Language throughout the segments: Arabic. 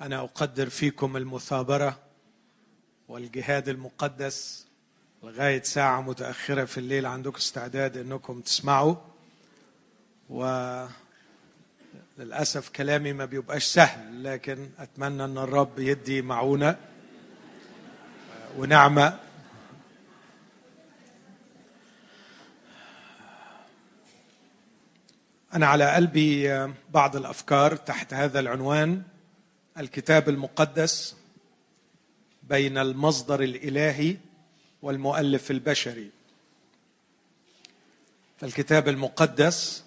أنا أقدر فيكم المثابرة والجهاد المقدس لغاية ساعة متأخرة في الليل عندكم استعداد إنكم تسمعوا. وللأسف كلامي ما بيبقاش سهل لكن أتمنى إن الرب يدي معونة ونعمة. أنا على قلبي بعض الأفكار تحت هذا العنوان. الكتاب المقدس بين المصدر الإلهي والمؤلف البشري. فالكتاب المقدس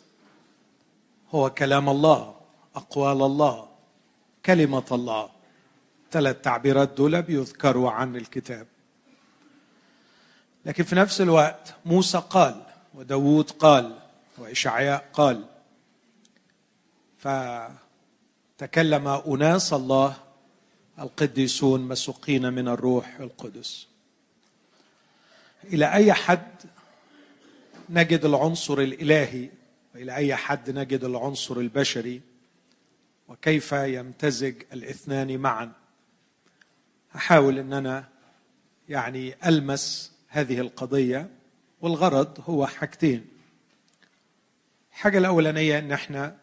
هو كلام الله أقوال الله كلمة الله. ثلاث تعبيرات دول بيذكروا عن الكتاب. لكن في نفس الوقت موسى قال وداود قال وإشعياء قال فتكلم أناس الله القديسون مسوقين من الروح القدس. إلى أي حد نجد العنصر الإلهي؟ وإلى أي حد نجد العنصر البشري؟ وكيف يمتزج الاثنان معا؟ أحاول ان أنا يعني ألمس هذه القضية والغرض هو حاجتين. الحاجة الأولانية إن إحنا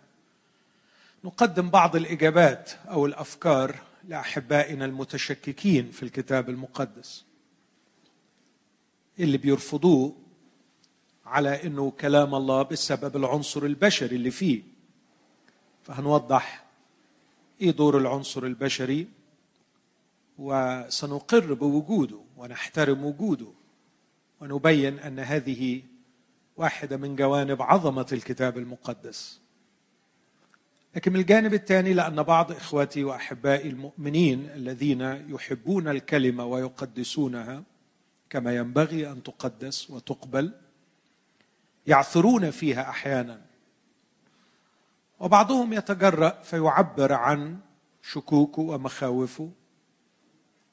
نقدم بعض الإجابات أو الأفكار لأحبائنا المتشككين في الكتاب المقدس. اللي بيرفضوه على إنه كلام الله بسبب العنصر البشري اللي فيه. فهنوضح إيه دور العنصر البشري وسنقر بوجوده ونحترم وجوده ونبين أن هذه واحدة من جوانب عظمة الكتاب المقدس. لكن من الجانب الثاني لأن بعض إخواتي وأحبائي المؤمنين الذين يحبون الكلمة ويقدسونها كما ينبغي أن تقدس وتقبل يعثرون فيها أحيانا. وبعضهم يتجرأ فيعبر عن شكوكه ومخاوفه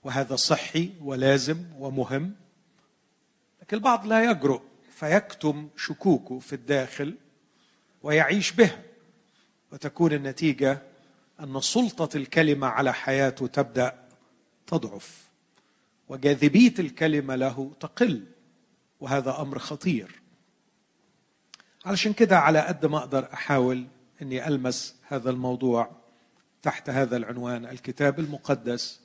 وهذا صحي ولازم ومهم لكن البعض لا يجرؤ فيكتم شكوكه في الداخل ويعيش بها. وتكون النتيجة أن سلطة الكلمة على حياته تبدأ تضعف وجاذبية الكلمة له تقل وهذا أمر خطير. علشان كده على قد ما أقدر أحاول إني ألمس هذا الموضوع تحت هذا العنوان الكتاب المقدس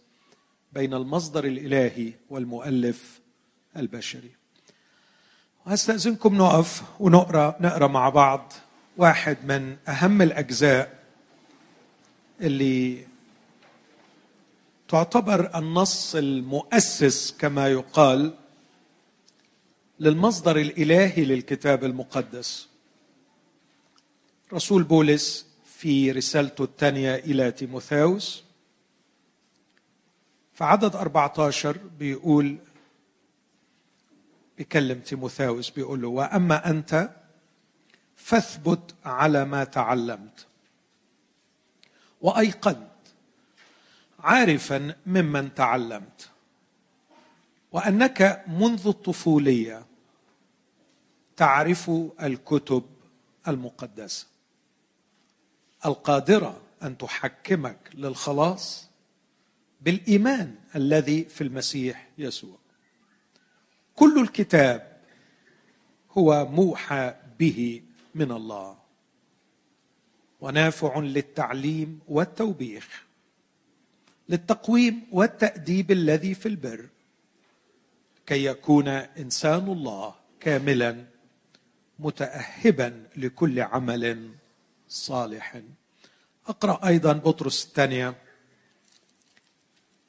بين المصدر الإلهي والمؤلف البشري. وهستأذنكم نقف ونقرا نقرأ مع بعض واحد من أهم الأجزاء اللي تعتبر النص المؤسس كما يقال للمصدر الإلهي للكتاب المقدس. رسول بولس في رسالته الثانية إلى تيموثاوس. فعدد 14 بيقول بيكلم تيموثاوس بيقول له وأما أنت فاثبت على ما تعلمت. وأيقنت عارفا ممن تعلمت. وأنك منذ الطفولية تعرف الكتب المقدسة. القادرة أن تحكمك للخلاص بالإيمان الذي في المسيح يسوع. كل الكتاب هو موحى به من الله. ونافع للتعليم والتوبيخ للتقويم والتأديب الذي في البر. كي يكون إنسان الله كاملا متاهبا لكل عمل صالح. أقرأ أيضا بطرس الثانية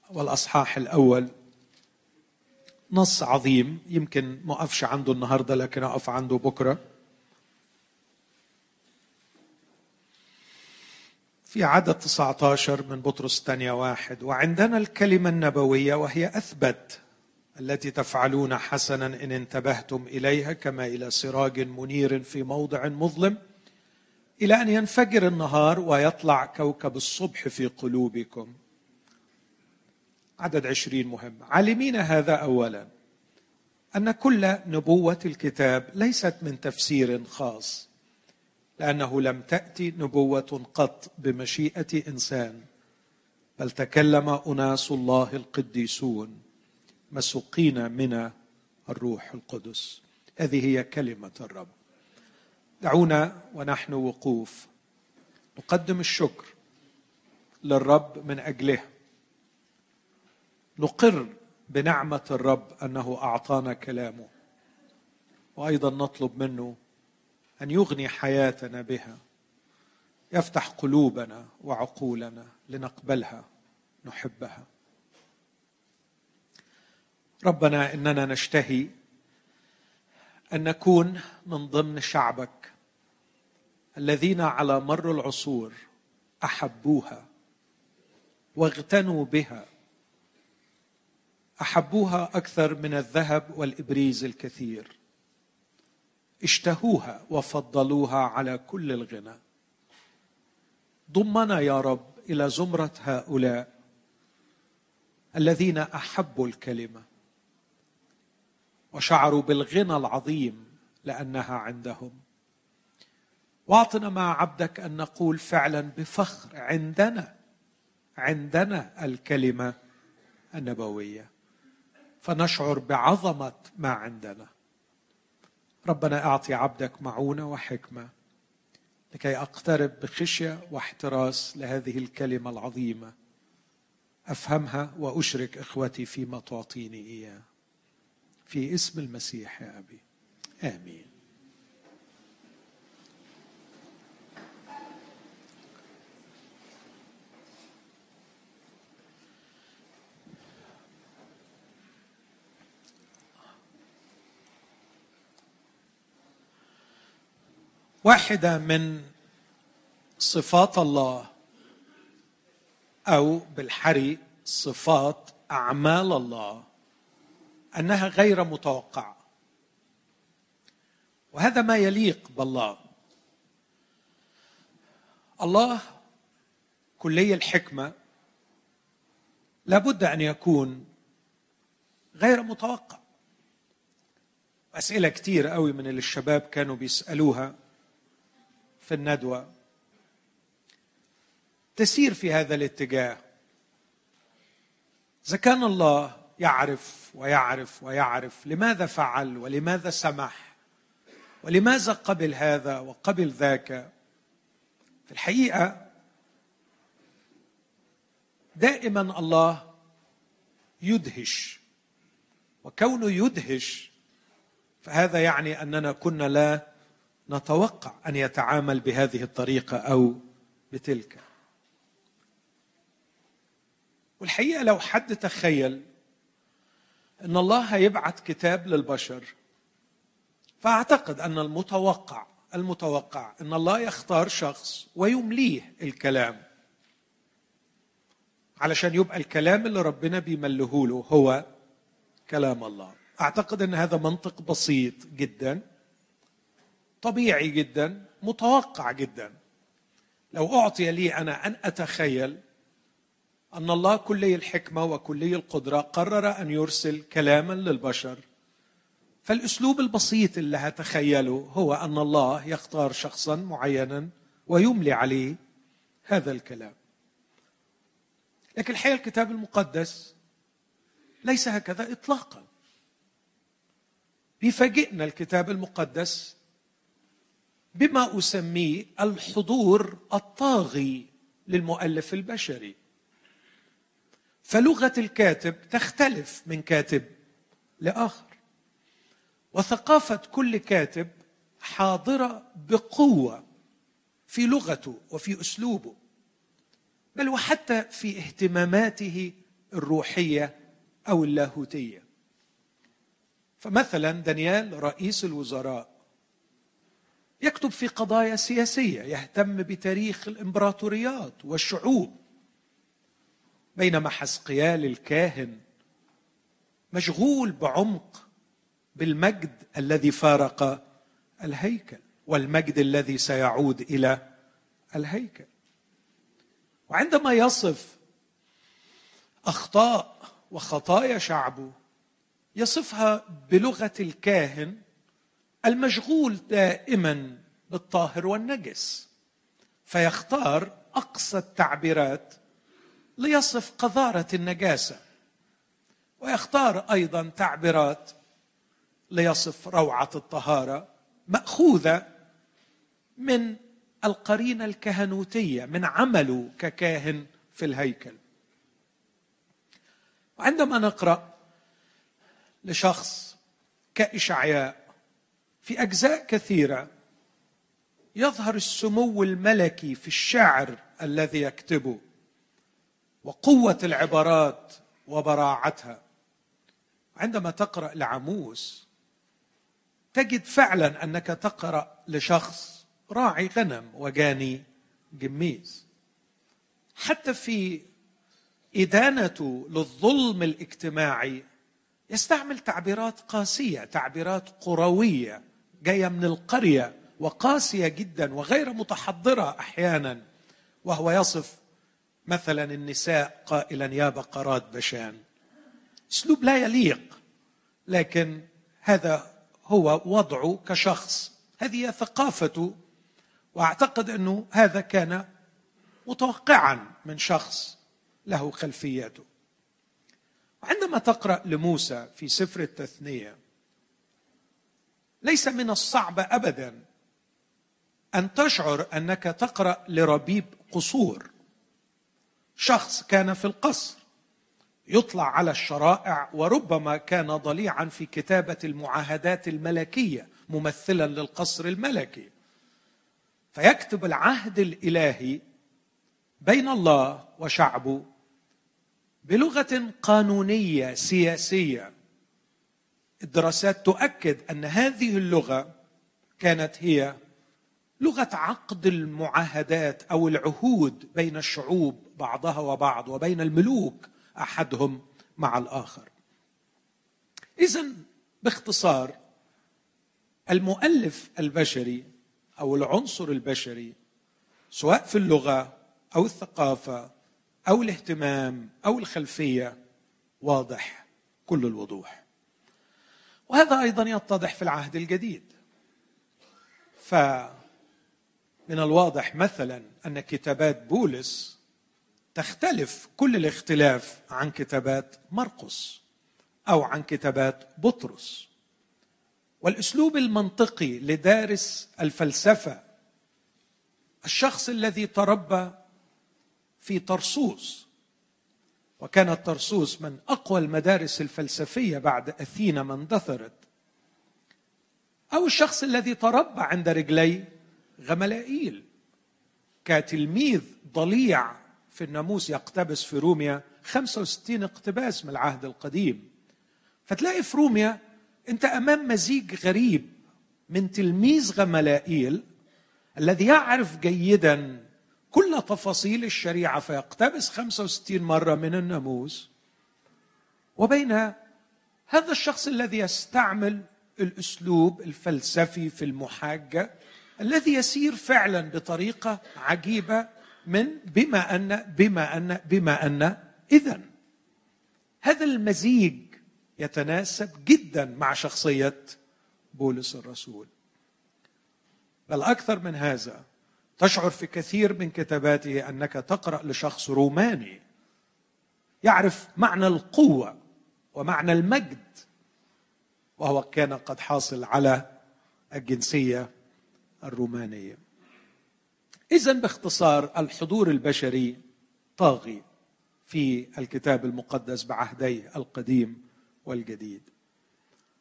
والأصحاح الأول. نص عظيم يمكن ما أقفش عنده النهارده لكن أقف عنده بكرة. في عدد 19 من بطرس الثانية واحد وعندنا الكلمة النبوية وهي أثبت التي تفعلون حسنا إن انتبهتم إليها كما إلى سراج منير في موضع مظلم إلى أن ينفجر النهار ويطلع كوكب الصبح في قلوبكم. عدد عشرين مهم. عالمين هذا أولا أن كل نبوة الكتاب ليست من تفسير خاص. لأنه لم تأتي نبوة قط بمشيئة إنسان بل تكلم أناس الله القديسون مسوقين من الروح القدس. هذه هي كلمة الرب. دعونا ونحن وقوف. نقدم الشكر للرب من أجله. نقر بنعمة الرب أنه أعطانا كلامه. وأيضا نطلب منه أن يغني حياتنا بها. يفتح قلوبنا وعقولنا لنقبلها نحبها. ربنا إننا نشتهي أن نكون من ضمن شعبك الذين على مر العصور أحبوها واغتنوا بها. أحبوها أكثر من الذهب والإبريز الكثير. اشتهوها وفضلوها على كل الغنى. ضمنا يا رب إلى زمرة هؤلاء الذين أحبوا الكلمة وشعروا بالغنى العظيم لأنها عندهم. واعطنا مع عبدك أن نقول فعلا بفخر عندنا عندنا الكلمة النبوية. فنشعر بعظمة ما عندنا. ربنا أعطي عبدك معونة وحكمة لكي أقترب بخشية واحتراس لهذه الكلمة العظيمة. أفهمها وأشرك إخوتي فيما تعطيني إياه. في اسم المسيح يا أبي. آمين. واحدة من صفات الله أو بالحري صفات أعمال الله أنها غير متوقعة. وهذا ما يليق بالله. الله كلي الحكمة لابد أن يكون غير متوقع. أسئلة كتير قوي من اللي الشباب كانوا بيسألوها. في الندوة. تسير في هذا الاتجاه. إذا كان الله يعرف ويعرف ويعرف لماذا فعل ولماذا سمح ولماذا قبل هذا وقبل ذاك في الحقيقة دائما الله يدهش. وكونه يدهش فهذا يعني أننا كنا لا نتوقع أن يتعامل بهذه الطريقة أو بتلك. والحقيقة لو حد تخيل إن الله هيبعت كتاب للبشر فأعتقد أن المتوقع المتوقع إن الله يختار شخص ويمليه الكلام. علشان يبقى الكلام اللي ربنا بيمله له هو كلام الله. أعتقد إن هذا منطق بسيط جدا. طبيعي جدا متوقع جدا. لو أعطي لي أنا أن أتخيل أن الله كلي الحكمة وكلي القدرة قرر أن يرسل كلاما للبشر فالأسلوب البسيط اللي هتخيله هو أن الله يختار شخصا معينا ويملي عليه هذا الكلام. لكن الحقيقة الكتاب المقدس ليس هكذا اطلاقا. بيفاجئنا الكتاب المقدس بما أسميه الحضور الطاغي للمؤلف البشري. فلغة الكاتب تختلف من كاتب لآخر وثقافة كل كاتب حاضرة بقوة في لغته وفي أسلوبه بل وحتى في اهتماماته الروحية أو اللاهوتية. فمثلا دانيال رئيس الوزراء يكتب في قضايا سياسية يهتم بتاريخ الإمبراطوريات والشعوب. بينما حسقيال الكاهن مشغول بعمق بالمجد الذي فارق الهيكل والمجد الذي سيعود إلى الهيكل. وعندما يصف أخطاء وخطايا شعبه يصفها بلغة الكاهن المشغول دائما بالطاهر والنجس فيختار أقصى التعبيرات ليصف قذارة النجاسة ويختار أيضا تعبيرات ليصف روعة الطهارة مأخوذة من القرينة الكهنوتية من عمله ككاهن في الهيكل. وعندما نقرأ لشخص كإشعياء في أجزاء كثيرة. يظهر السمو الملكي في الشعر الذي يكتبه وقوة العبارات وبراعتها. عندما تقرأ لعموس تجد فعلا أنك تقرأ لشخص راعي غنم وجاني جميز. حتى في ادانته للظلم الاجتماعي يستعمل تعبيرات قاسية تعبيرات قروية. جاية من القرية وقاسية جدا وغير متحضرة أحيانا وهو يصف مثلا النساء قائلا يا بقرات بشان. أسلوب لا يليق لكن هذا هو وضعه كشخص. هذه ثقافته وأعتقد أنه هذا كان متوقعا من شخص له خلفيته وعندما تقرأ لموسى في سفر التثنية ليس من الصعب ابدا أن تشعر أنك تقرأ لربيب قصور شخص كان في القصر يطلع على الشرائع وربما كان ضليعا في كتابة المعاهدات الملكية ممثلا للقصر الملكي. فيكتب العهد الإلهي بين الله وشعبه بلغة قانونية سياسية. الدراسات تؤكد أن هذه اللغة كانت هي لغة عقد المعاهدات أو العهود بين الشعوب بعضها وبعض وبين الملوك أحدهم مع الآخر. اذا باختصار المؤلف البشري أو العنصر البشري سواء في اللغة أو الثقافة أو الاهتمام أو الخلفية واضح كل الوضوح. وهذا أيضا يتضح في العهد الجديد. فمن الواضح مثلا أن كتابات بولس تختلف كل الاختلاف عن كتابات مرقس أو عن كتابات بطرس. والأسلوب المنطقي لدارس الفلسفة الشخص الذي تربى في طرسوس وكانت طرسوس من أقوى المدارس الفلسفية بعد أثينا ما اندثرت أو الشخص الذي تربى عند رجلي غملائيل. كتلميذ ضليع في الناموس يقتبس في روميا 65 اقتباس من العهد القديم. فتلاقي في روميا أنت أمام مزيج غريب من تلميذ غملائيل الذي يعرف جيدا كل تفاصيل الشريعة فيقتبس 65 مرة من الناموس. وبين هذا الشخص الذي يستعمل الأسلوب الفلسفي في المحاجه الذي يسير فعلا بطريقة عجيبة من بما أن بما أن بما أن. اذا هذا المزيج يتناسب جدا مع شخصية بولس الرسول. بل أكثر من هذا تشعر في كثير من كتاباته أنك تقرأ لشخص روماني. يعرف معنى القوة ومعنى المجد وهو كان قد حاصل على الجنسية الرومانية. اذا باختصار الحضور البشري طاغي في الكتاب المقدس بعهديه القديم والجديد.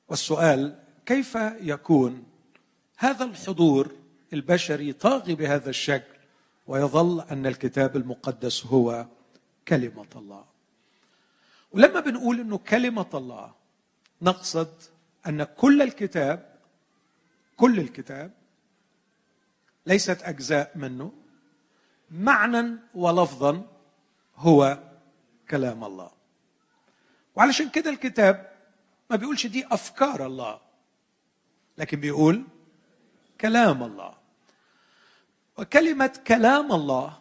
والسؤال كيف يكون هذا الحضور البشري طاغي بهذا الشكل ويظل أن الكتاب المقدس هو كلمة الله. ولما بنقول إنه كلمة الله نقصد أن كل الكتاب كل الكتاب ليست أجزاء منه معنى ولفظا هو كلام الله. وعلشان كده الكتاب ما بيقولش دي أفكار الله لكن بيقول كلام الله. وكلمة كلام الله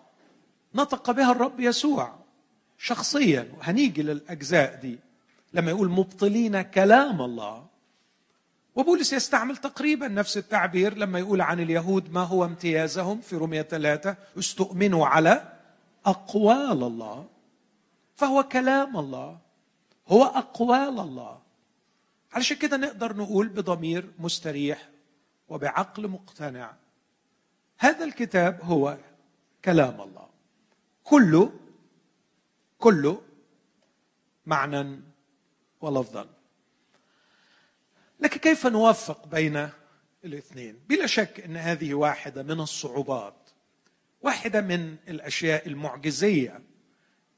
نطق بها الرب يسوع شخصيا وهنيجي للأجزاء دي. لما يقول مبطلين كلام الله. وبولس يستعمل تقريبا نفس التعبير لما يقول عن اليهود ما هو امتيازهم؟ في رومية ثلاثة استؤمنوا على أقوال الله. فهو كلام الله. هو أقوال الله. علشان كده نقدر نقول بضمير مستريح وبعقل مقتنع. هذا الكتاب هو كلام الله. كله كله معنى ولفظا. لكن كيف نوفق بين الاثنين؟ بلا شك إن هذه واحدة من الصعوبات واحدة من الأشياء المعجزية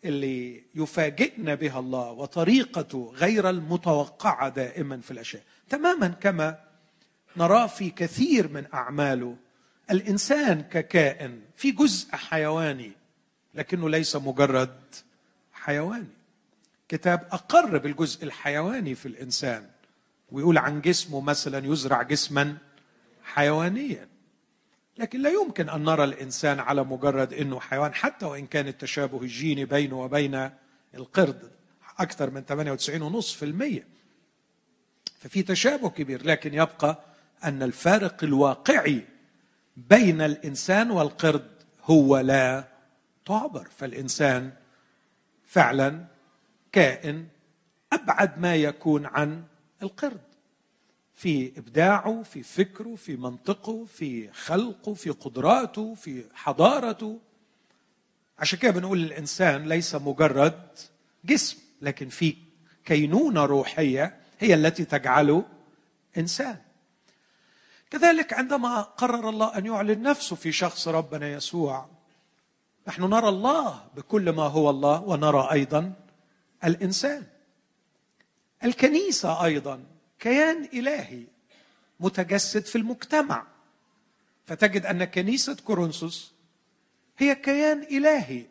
اللي يفاجئنا بها الله وطريقته غير المتوقعة دائما في الأشياء. تماما كما نراه في كثير من أعماله الإنسان ككائن في جزء حيواني لكنه ليس مجرد حيواني. كتاب أقر بالجزء الحيواني في الإنسان ويقول عن جسمه مثلا يزرع جسما حيوانيا. لكن لا يمكن أن نرى الإنسان على مجرد إنه حيوان حتى وإن كان التشابه الجيني بينه وبين القرد أكثر من 98.5% ففي تشابه كبير لكن يبقى أن الفارق الواقعي بين الإنسان والقرد هو لا تعبر فالإنسان فعلا كائن أبعد ما يكون عن القرد. في إبداعه في فكره في منطقه في خلقه في قدراته في حضارته. عشان كده بنقول الإنسان ليس مجرد جسم لكن في كينونة روحية هي التي تجعله إنسان. كذلك عندما قرر الله أن يعلن نفسه في شخص ربنا يسوع نحن نرى الله بكل ما هو الله ونرى أيضا الإنسان. الكنيسة أيضا كيان إلهي متجسد في المجتمع. فتجد أن كنيسة كورنثوس هي كيان إلهي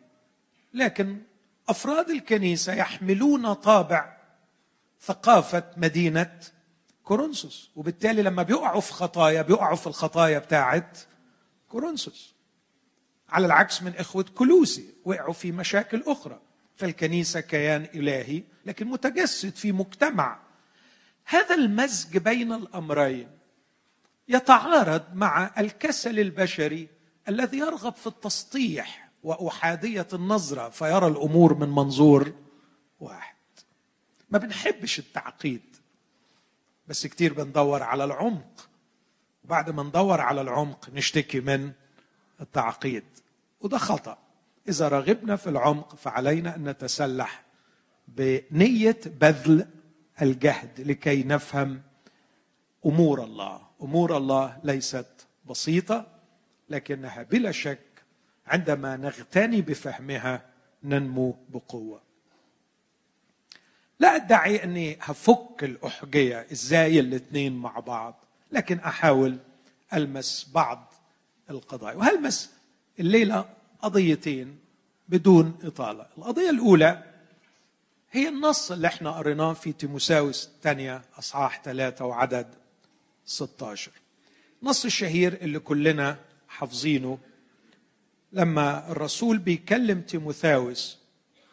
لكن أفراد الكنيسة يحملون طابع ثقافة مدينة كورنثوس. وبالتالي لما بيقعوا في خطايا بيقعوا في الخطايا بتاعه كورنثوس. على العكس من إخوة كلوسي وقعوا في مشاكل أخرى. فالكنيسة كيان إلهي لكن متجسد في مجتمع. هذا المزج بين الأمرين يتعارض مع الكسل البشري الذي يرغب في التسطيح وأحادية النظرة فيرى الأمور من منظور واحد. ما بنحبش التعقيد. بس كتير بندور على العمق. وبعد ما ندور على العمق نشتكي من التعقيد. وده خطأ. إذا رغبنا في العمق فعلينا أن نتسلح بنية بذل الجهد لكي نفهم أمور الله. أمور الله ليست بسيطة لكنها بلا شك عندما نغتني بفهمها ننمو بقوة. لا ادعي اني هفك الأحجية إزاي الاثنين مع بعض لكن أحاول ألمس بعض القضايا. وهلمس الليلة قضيتين بدون إطالة. القضية الأولى هي النص اللي إحنا قريناه في تيموساوس الثانية أصحاح ثلاثة وعدد 16 النص الشهير اللي كلنا حافظينه لما الرسول بيكلم تيموثاوس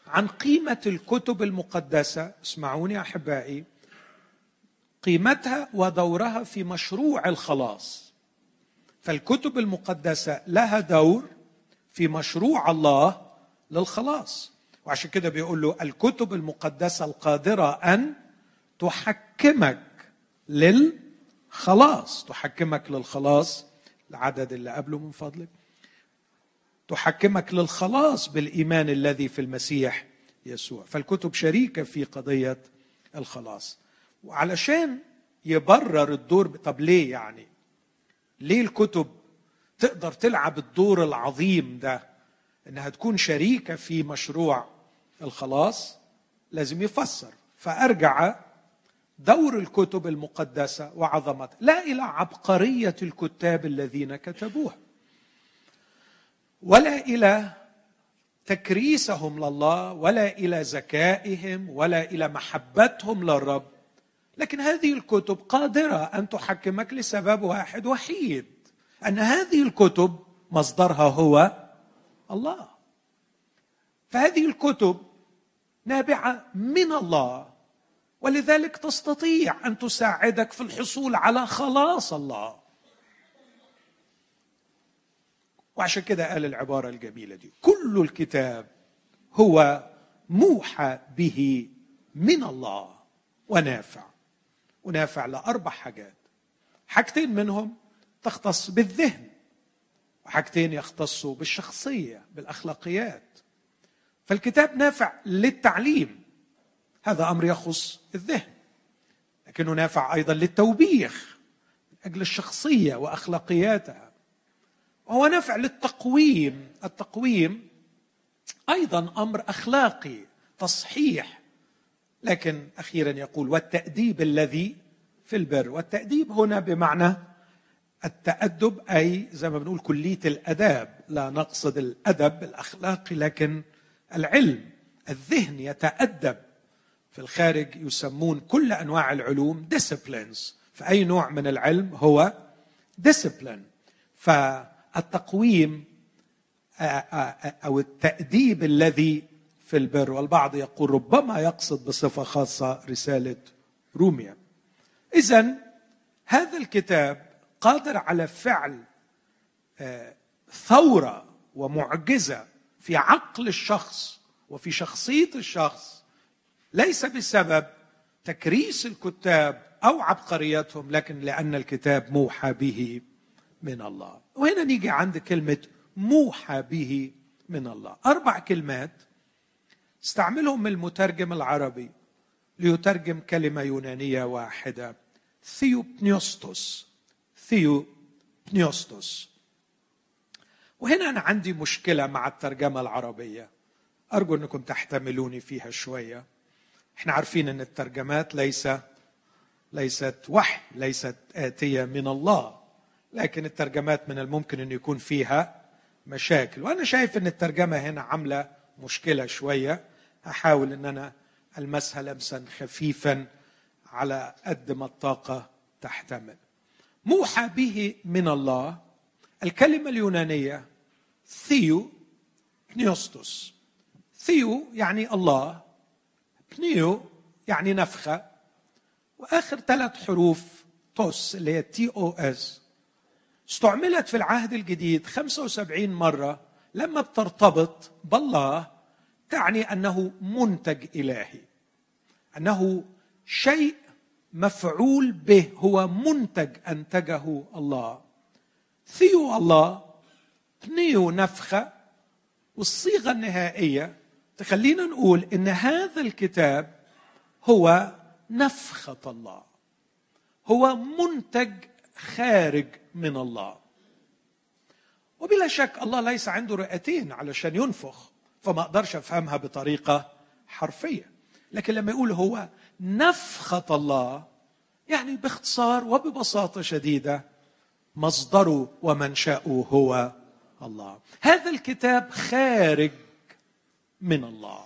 عن قيمة الكتب المقدسة. اسمعوني أحبائي. قيمتها ودورها في مشروع الخلاص. فالكتب المقدسة لها دور في مشروع الله للخلاص. وعشان كده بيقول له الكتب المقدسة القادرة أن تحكمك للخلاص. تحكمك للخلاص. العدد اللي قبله من فضلك. تحكمك للخلاص بالإيمان الذي في المسيح يسوع. فالكتب شريكة في قضية الخلاص. وعلشان يبرر الدور طب ليه يعني؟ ليه الكتب تقدر تلعب الدور العظيم ده؟ إنها تكون شريكة في مشروع الخلاص لازم يفسر. فأرجع دور الكتب المقدسة وعظمتها لا إلى عبقرية الكتاب الذين كتبوها ولا إلى تكريسهم لله ولا إلى ذكائهم ولا إلى محبتهم للرب. لكن هذه الكتب قادرة أن تحكمك لسبب واحد وحيد أن هذه الكتب مصدرها هو الله. فهذه الكتب نابعة من الله ولذلك تستطيع أن تساعدك في الحصول على خلاص الله. وعشان كده قال العبارة الجميلة دي كل الكتاب هو موحى به من الله ونافع. ونافع لأربع حاجات. حاجتين منهم تختص بالذهن وحاجتين يختصوا بالشخصية بالأخلاقيات. فالكتاب نافع للتعليم هذا أمر يخص الذهن لكنه نافع أيضا للتوبيخ من أجل الشخصية وأخلاقياتها. وهو نافع للتقويم. التقويم أيضا أمر أخلاقي تصحيح. لكن أخيرا يقول والتأديب الذي في البر. والتأديب هنا بمعنى التأدب أي زي ما بنقول كلية الأداب. لا نقصد الأدب الأخلاقي لكن العلم الذهن يتأدب. في الخارج يسمون كل أنواع العلوم disciplines. فأي نوع من العلم هو discipline. فالتقويم أو التأديب الذي في البر. والبعض يقول ربما يقصد بصفة خاصة رسالة روميا. اذا هذا الكتاب قادر على فعل ثورة ومعجزة في عقل الشخص وفي شخصية الشخص. ليس بسبب تكريس الكتاب أو عبقريتهم لكن لأن الكتاب موحى به من الله. وهنا نيجي عند كلمة موحى به من الله. أربع كلمات استعملهم المترجم العربي ليترجم كلمة يونانية واحدة. ثيوبنيوستوس. ثيوبنيوستوس. وهنا أنا عندي مشكلة مع الترجمة العربية. أرجو أنكم تحتملوني فيها شوية. إحنا عارفين أن الترجمات ليس ليست وحي ليست آتية من الله. لكن الترجمات من الممكن إن يكون فيها مشاكل. وأنا شايف إن الترجمة هنا عاملة مشكلة شوية. أحاول إن أنا ألمسها لمسا خفيفا على قد ما الطاقة تحتمل. موحى به من الله الكلمة اليونانية θεόπνευστος θεο يعني الله πνευ يعني نفخة وآخر ثلاث حروف τος اللي هي T O S استعملت في العهد الجديد 75 مرة لما بترتبط بالله تعني أنه منتج إلهي أنه شيء مفعول به هو منتج أنتجه الله. ثيو الله بنيو نفخة والصيغة النهائية تخلينا نقول إن هذا الكتاب هو نفخة الله هو منتج خارج من الله. وبلا شك الله ليس عنده رئتين علشان ينفخ فما أقدرش أفهمها بطريقة حرفية. لكن لما يقول هو نفخة الله يعني باختصار وببساطة شديدة مصدره ومنشاه هو الله. هذا الكتاب خارج من الله.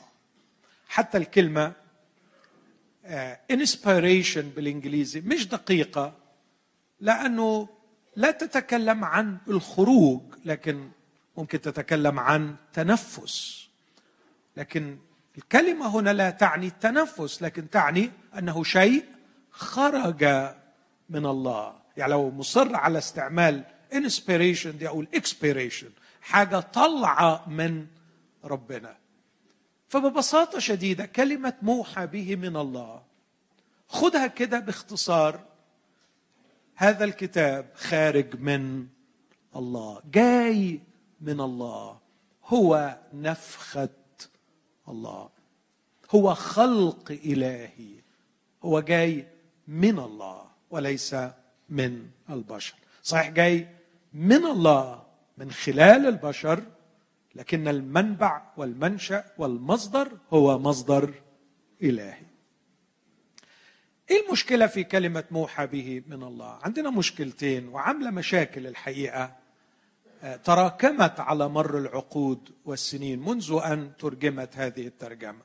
حتى الكلمة انسبيريشن بالإنجليزي مش دقيقة لأنه لا تتكلم عن الخروج لكن ممكن تتكلم عن تنفس. لكن الكلمة هنا لا تعني التنفس لكن تعني أنه شيء خرج من الله. يعني لو مصر على استعمال inspiration دي أقول expiration حاجة طالعه من ربنا. فببساطة شديدة كلمة موحى به من الله. خدها كده باختصار. هذا الكتاب خارج من الله جاي من الله. هو نفخة الله. هو خلق إلهي. هو جاي من الله وليس من البشر. صحيح جاي من الله من خلال البشر لكن المنبع والمنشأ والمصدر هو مصدر إلهي. إيه المشكلة في كلمة موحى به من الله؟ عندنا مشكلتين وعاملة مشاكل الحقيقة. آه، تراكمت على مر العقود والسنين منذ أن ترجمت هذه الترجمة.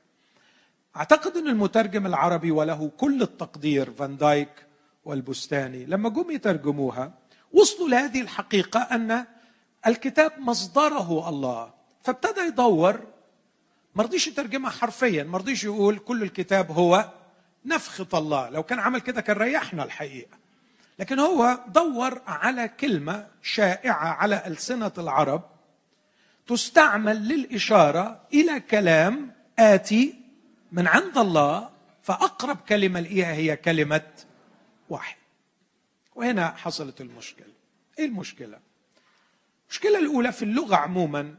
أعتقد أن المترجم العربي وله كل التقدير فان دايك والبستاني لما جم يترجموها وصلوا لهذه الحقيقة أن الكتاب مصدره الله. فابتدى يدور ما رضيش يترجمها حرفيا ما رضيش يقول كل الكتاب هو نفخة الله. لو كان عمل كده كان ريحنا الحقيقة. لكن هو دور على كلمة شائعة على ألسنة العرب تستعمل للإشارة إلى كلام آتي من عند الله فأقرب كلمة ليها هي كلمة وحي وهنا حصلت المشكلة. إيه المشكلة؟ المشكلة الأولى في اللغة عموما.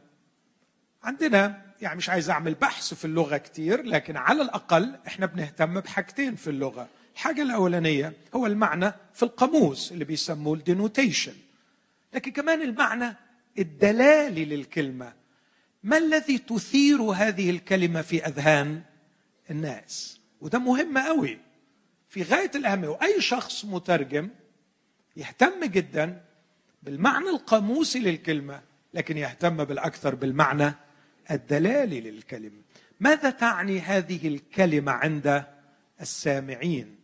عندنا يعني مش عايز أعمل بحث في اللغة كتير لكن على الأقل إحنا بنهتم بحاجتين في اللغة. الحاجة الأولانية هو المعنى في القاموس اللي بيسموه الدينوتيشن. لكن كمان المعنى الدلالي للكلمة. ما الذي تثير هذه الكلمة في أذهان الناس؟ وده مهم قوي. في غاية الأهمية وأي شخص مترجم يهتم جدا بالمعنى القاموسي للكلمة لكن يهتم بالأكثر بالمعنى الدلالي للكلمه ماذا تعني هذه الكلمة عند السامعين؟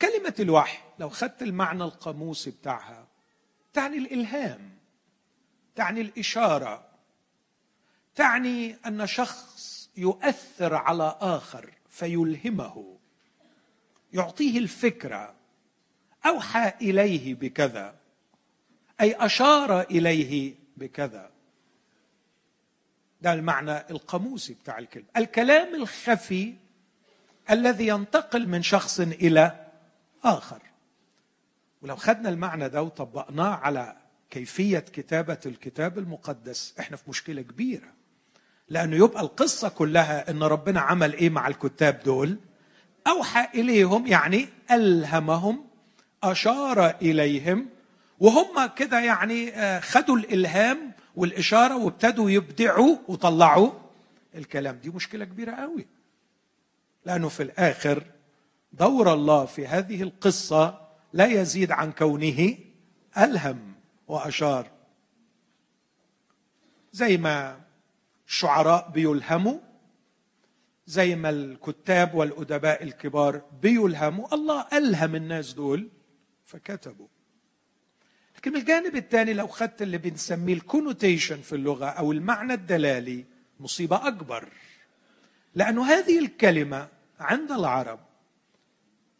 كلمة الوحي لو خدت المعنى القاموسي بتاعها تعني الإلهام تعني الإشارة تعني أن شخص يؤثر على آخر فيلهمه يعطيه الفكرة أوحى إليه بكذا أي أشار إليه بكذا. ده المعنى القاموسي بتاع الكلمة. الكلام الخفي الذي ينتقل من شخص إلى آخر. ولو خدنا المعنى ده وطبقناه على كيفية كتابة الكتاب المقدس إحنا في مشكلة كبيرة. لأنه يبقى القصة كلها إن ربنا عمل إيه مع الكتاب دول؟ أوحى إليهم يعني ألهمهم أشار إليهم وهم كده يعني آه، خدوا الإلهام والإشارة وابتدوا يبدعوا وطلعوا الكلام. دي مشكلة كبيرة قوي. لأنه في الآخر دور الله في هذه القصة لا يزيد عن كونه ألهم وأشار. زي ما الشعراء بيلهموا زي ما الكتاب والأدباء الكبار بيلهموا الله ألهم الناس دول فكتبوا. لكن الجانب الثاني لو خدت اللي بنسميه الكونوتيشن في اللغة أو المعنى الدلالي مصيبة أكبر. لأنه هذه الكلمة عند العرب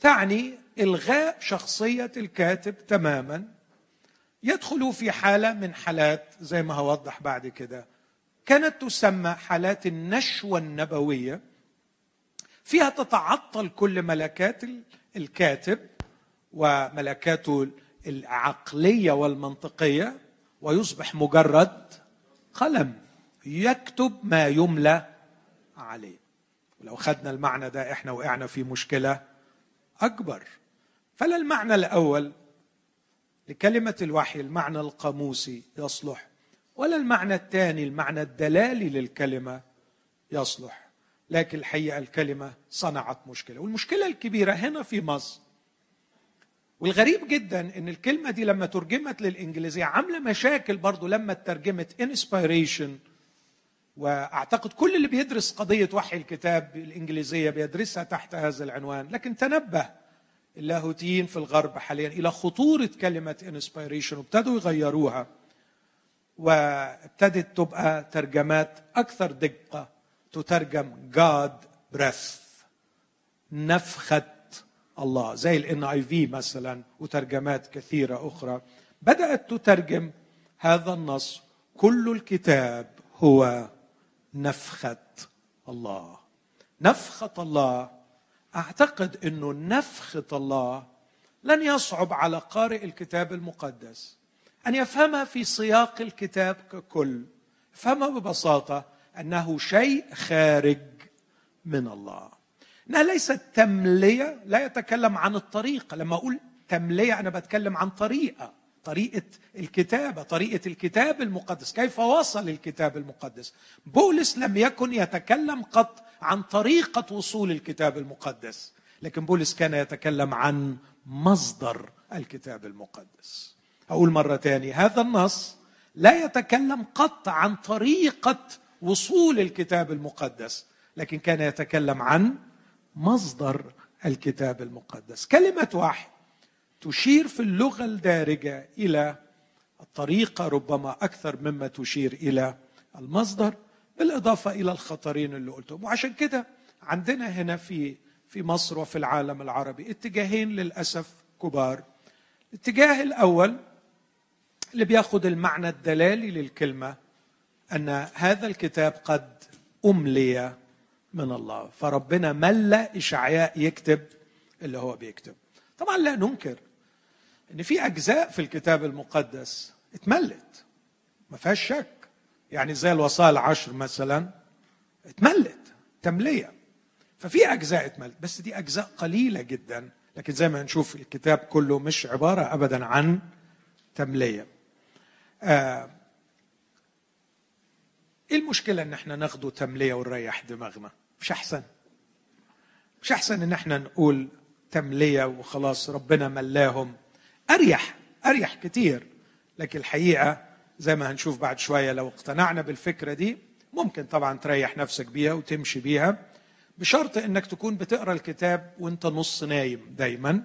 تعني إلغاء شخصية الكاتب تماما يدخل في حالة من حالات زي ما هوضح بعد كده كانت تسمى حالات النشوة النبوية فيها تتعطل كل ملكات الكاتب وملكاته العقلية والمنطقية ويصبح مجرد قلم يكتب ما يملى عليه. ولو خدنا المعنى ده إحنا وقعنا في مشكلة أكبر. فلا المعنى الأول لكلمة الوحي المعنى القاموسي يصلح. ولا المعنى الثاني المعنى الدلالي للكلمة يصلح. لكن الحقيقة الكلمة صنعت مشكلة. والمشكلة الكبيرة هنا في مصر والغريب جدا إن الكلمة دي لما ترجمت للإنجليزية عاملة مشاكل برضو لما ترجمت انسبيريشن وأعتقد كل اللي بيدرس قضية وحي الكتاب الإنجليزية بيدرسها تحت هذا العنوان. لكن تنبه اللاهوتيين في الغرب حاليا إلى خطورة كلمة انسبيريشن وابتدوا يغيروها وابتدت تبقى ترجمات أكثر دقة تترجم God breath نفخة الله. زي الان اي في مثلا وترجمات كثيرة أخرى. بدأت تترجم هذا النص. كل الكتاب هو نفخة الله. نفخة الله. أعتقد إنه نفخة الله لن يصعب على قارئ الكتاب المقدس أن يفهمها في سياق الكتاب ككل. يفهمها ببساطة أنه شيء خارج من الله. انها ليست تملية لا يتكلم عن الطريقة. لما أقول تملية أنا بتكلم عن طريقة طريقة الكتابة طريقة الكتاب المقدس. كيف وصل الكتاب المقدس؟ بولس لم يكن يتكلم قط عن طريقة وصول الكتاب المقدس لكن بولس كان يتكلم عن مصدر الكتاب المقدس. أقول مرة ثانية هذا النص لا يتكلم قط عن طريقة وصول الكتاب المقدس لكن كان يتكلم عن مصدر الكتاب المقدس. كلمة وحي تشير في اللغة الدارجة إلى الطريقة ربما أكثر مما تشير إلى المصدر بالإضافة إلى الخطرين اللي قلتهم. وعشان كده عندنا هنا في في مصر وفي العالم العربي اتجاهين للأسف كبار. الاتجاه الأول اللي بياخذ المعنى الدلالي للكلمة أن هذا الكتاب قد أملي من الله. فربنا ملى إشعياء يكتب اللي هو بيكتب. طبعا لا ننكر إن في أجزاء في الكتاب المقدس اتملت. ما فيهاش شك. يعني زي الوصايا العشر مثلا اتملت تملية. ففي أجزاء اتملت. بس دي أجزاء قليلة جدا. لكن زي ما نشوف الكتاب كله مش عبارة ابدا عن تملية. آه إيه المشكلة إن إحنا ناخده تملية ونريح دماغنا؟ مش أحسن. مش أحسن إن إحنا نقول تمليه وخلاص ربنا ملاهم. أريح أريح كتير. لكن الحقيقة زي ما هنشوف بعد شوية لو اقتنعنا بالفكرة دي ممكن طبعا تريح نفسك بيها وتمشي بيها. بشرط إنك تكون بتقرأ الكتاب وأنت نص نايم دايما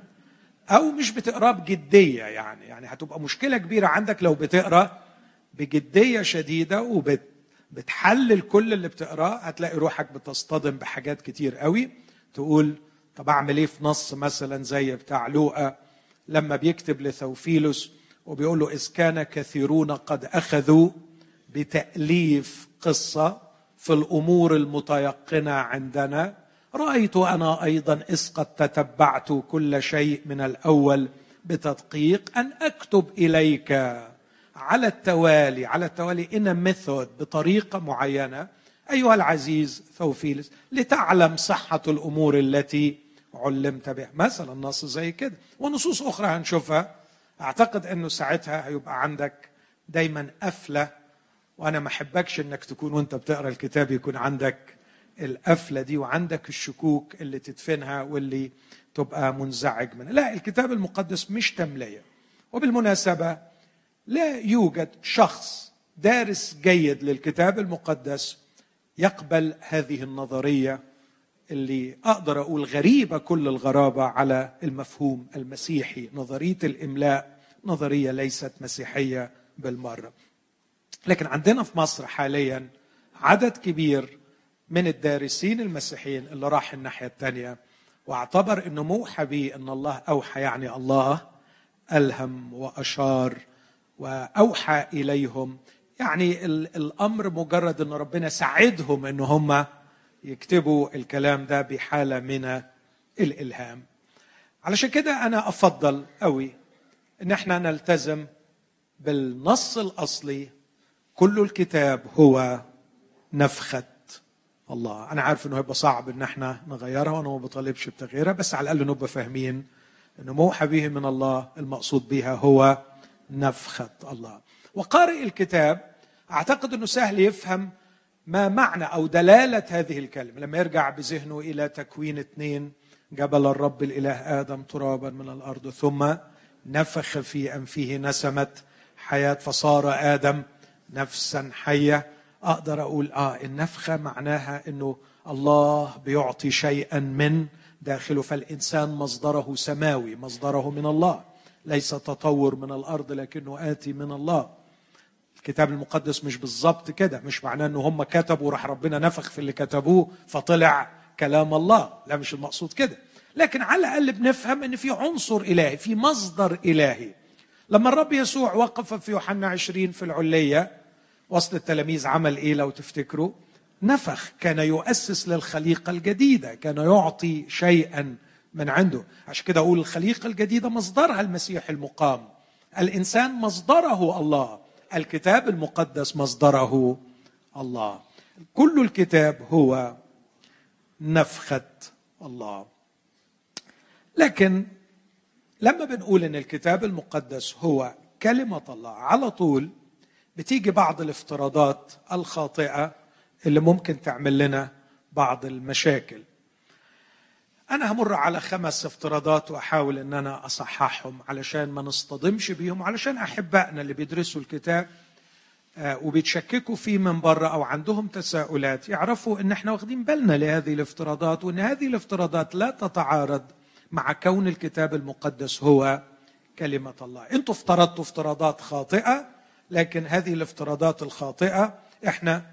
أو مش بتقراه بجدية يعني. يعني هتبقى مشكلة كبيرة عندك لو بتقرأ بجدية شديدة وبتحلل كل اللي بتقراه هتلاقي روحك بتصطدم بحاجات كتير قوي. تقول طب أعمل إيه في نص مثلا زي بتاع لوقا؟ لما بيكتب لثوفيلوس وبيقول له إذ كان كثيرون قد أخذوا بتأليف قصة في الأمور المتيقنة عندنا. رأيت أنا أيضا إذ قد تتبعت كل شيء من الأول بتدقيق أن أكتب إليك. على التوالي على التوالي ان ميثود بطريقة معينة. أيها العزيز ثوفيلس لتعلم صحة الأمور التي علمت بها. مثلا نص زي كده. ونصوص أخرى هنشوفها. أعتقد انه ساعتها هيبقى عندك دايما قفلة. وأنا ما أحبكش إنك تكون وأنت بتقرأ الكتاب يكون عندك القفلة دي وعندك الشكوك اللي تدفنها واللي تبقى منزعج منها. لا الكتاب المقدس مش تملية. وبالمناسبة لا يوجد شخص دارس جيد للكتاب المقدس يقبل هذه النظرية اللي أقدر أقول غريبة كل الغرابة على المفهوم المسيحي. نظرية الإملاء نظرية ليست مسيحية بالمرة. لكن عندنا في مصر حاليا عدد كبير من الدارسين المسيحيين اللي راح الناحية الثانية واعتبر إنه موحى به إن الله أوحى يعني الله ألهم وأشار وأوحى إليهم. يعني الأمر مجرد إن ربنا ساعدهم إن هم يكتبوا الكلام ده بحالة من الإلهام. علشان كده أنا أفضل قوي إن إحنا نلتزم بالنص الأصلي. كل الكتاب هو نفخة الله. أنا عارف إنه هيبقى صعب إن إحنا نغيرها وأنا ما بطالبش بتغييرها بس على الأقل نبقى فاهمين إنه موحى به من الله المقصود بها هو نفخة الله. وقارئ الكتاب أعتقد إنه سهل يفهم ما معنى أو دلالة هذه الكلمة. لما يرجع بذهنه إلى تكوين اثنين جبل الرب الإله آدم ترابا من الأرض ثم نفخ في أنفه نسمة حياة فصار آدم نفسا حية. أقدر أقول آه النفخه معناها إنه الله بيعطي شيئا من داخله. فالإنسان مصدره سماوي مصدره من الله. ليس تطور من الأرض لكنه آتي من الله. الكتاب المقدس مش بالظبط كده مش معناه ان هم كتبوا راح ربنا نفخ في اللي كتبوه فطلع كلام الله. لا مش المقصود كده. لكن على الأقل بنفهم إن في عنصر إلهي في مصدر إلهي. لما الرب يسوع وقف في يوحنا عشرين في العلية وسط التلاميذ عمل إيه لو تفتكروا؟ نفخ كان يؤسس للخليقة الجديدة كان يعطي شيئا. من عنده. عشان كده أقول الخليقة الجديدة مصدرها المسيح المقام. الإنسان مصدره الله. الكتاب المقدس مصدره الله. كل الكتاب هو نفخة الله. لكن لما بنقول إن الكتاب المقدس هو كلمة الله على طول بتيجي بعض الافتراضات الخاطئة اللي ممكن تعمل لنا بعض المشاكل. أنا همر على خمس افتراضات وأحاول أن أنا أصححهم علشان ما نصطدمش بيهم علشان أحبائنا اللي بيدرسوا الكتاب آه، وبيتشككوا فيه من بره أو عندهم تساؤلات يعرفوا أن إحنا واخدين بالنا لهذه الافتراضات وأن هذه الافتراضات لا تتعارض مع كون الكتاب المقدس هو كلمة الله. أنتوا افترضتوا افتراضات خاطئة لكن هذه الافتراضات الخاطئة إحنا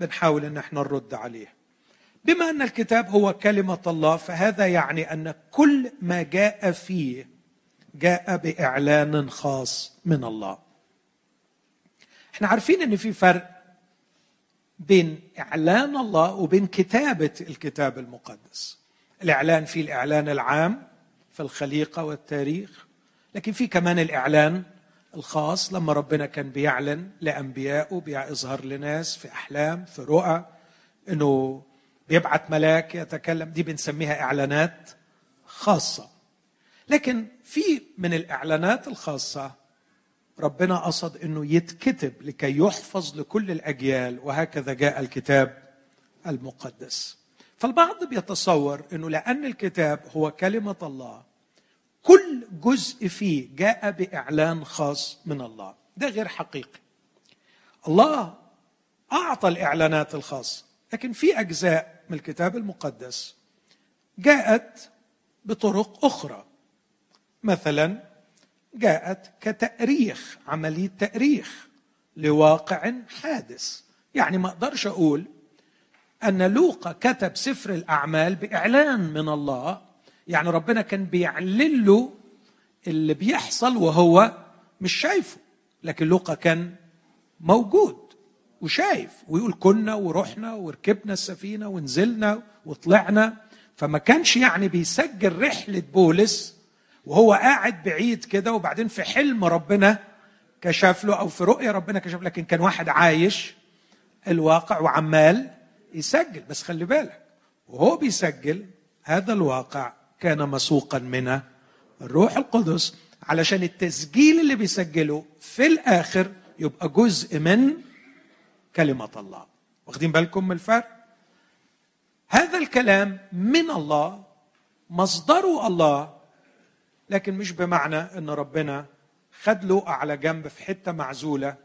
بنحاول إن إحنا نرد عليها. بما أن الكتاب هو كلمة الله فهذا يعني أن كل ما جاء فيه جاء بإعلان خاص من الله. إحنا عارفين إن في فرق بين إعلان الله وبين كتابة الكتاب المقدس. الإعلان في الإعلان العام في الخليقة والتاريخ لكن في كمان الإعلان الخاص لما ربنا كان بيعلن لانبيائه بيظهر لناس في أحلام في رؤى إنه بيبعت ملاك يتكلم دي بنسميها إعلانات خاصة. لكن في من الإعلانات الخاصة ربنا قصد إنه يتكتب لكي يحفظ لكل الأجيال وهكذا جاء الكتاب المقدس. فالبعض بيتصور إنه لأن الكتاب هو كلمة الله كل جزء فيه جاء بإعلان خاص من الله. ده غير حقيقي. الله أعطى الإعلانات الخاصه لكن في أجزاء من الكتاب المقدس جاءت بطرق أخرى. مثلا جاءت كتأريخ عملية تأريخ لواقع حادث. يعني ما أقدرش أقول أن لوقا كتب سفر الأعمال بإعلان من الله. يعني ربنا كان بيعلن له اللي بيحصل وهو مش شايفه لكن لوقا كان موجود. وشايف ويقول كنا ورحنا وركبنا السفينة ونزلنا وطلعنا. فما كانش يعني بيسجل رحلة بولس وهو قاعد بعيد كده وبعدين في حلم ربنا كشف له أو في رؤية ربنا كشف لكن كان واحد عايش الواقع وعمال يسجل. بس خلي بالك وهو بيسجل هذا الواقع كان مسوقا من الروح القدس علشان التسجيل اللي بيسجله في الآخر يبقى جزء من كلمة الله. واخدين بالكم من الفرق؟ هذا الكلام من الله مصدره الله لكن مش بمعنى إن ربنا خد له على جنب في حتة معزولة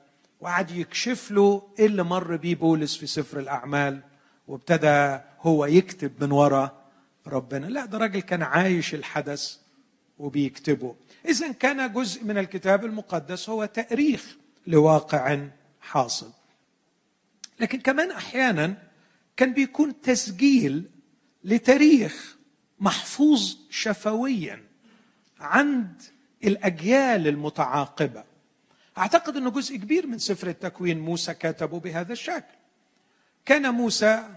وقعد يكشف له إيه اللي مر بيه بولس في سفر الأعمال وابتدى هو يكتب من وراء ربنا. لا ده راجل كان عايش الحدث وبيكتبه. اذا كان جزء من الكتاب المقدس هو تأريخ لواقع حاصل. لكن كمان أحيانا كان بيكون تسجيل لتاريخ محفوظ شفويا عند الأجيال المتعاقبة. أعتقد إنه جزء كبير من سفر التكوين موسى كتبه بهذا الشكل. كان موسى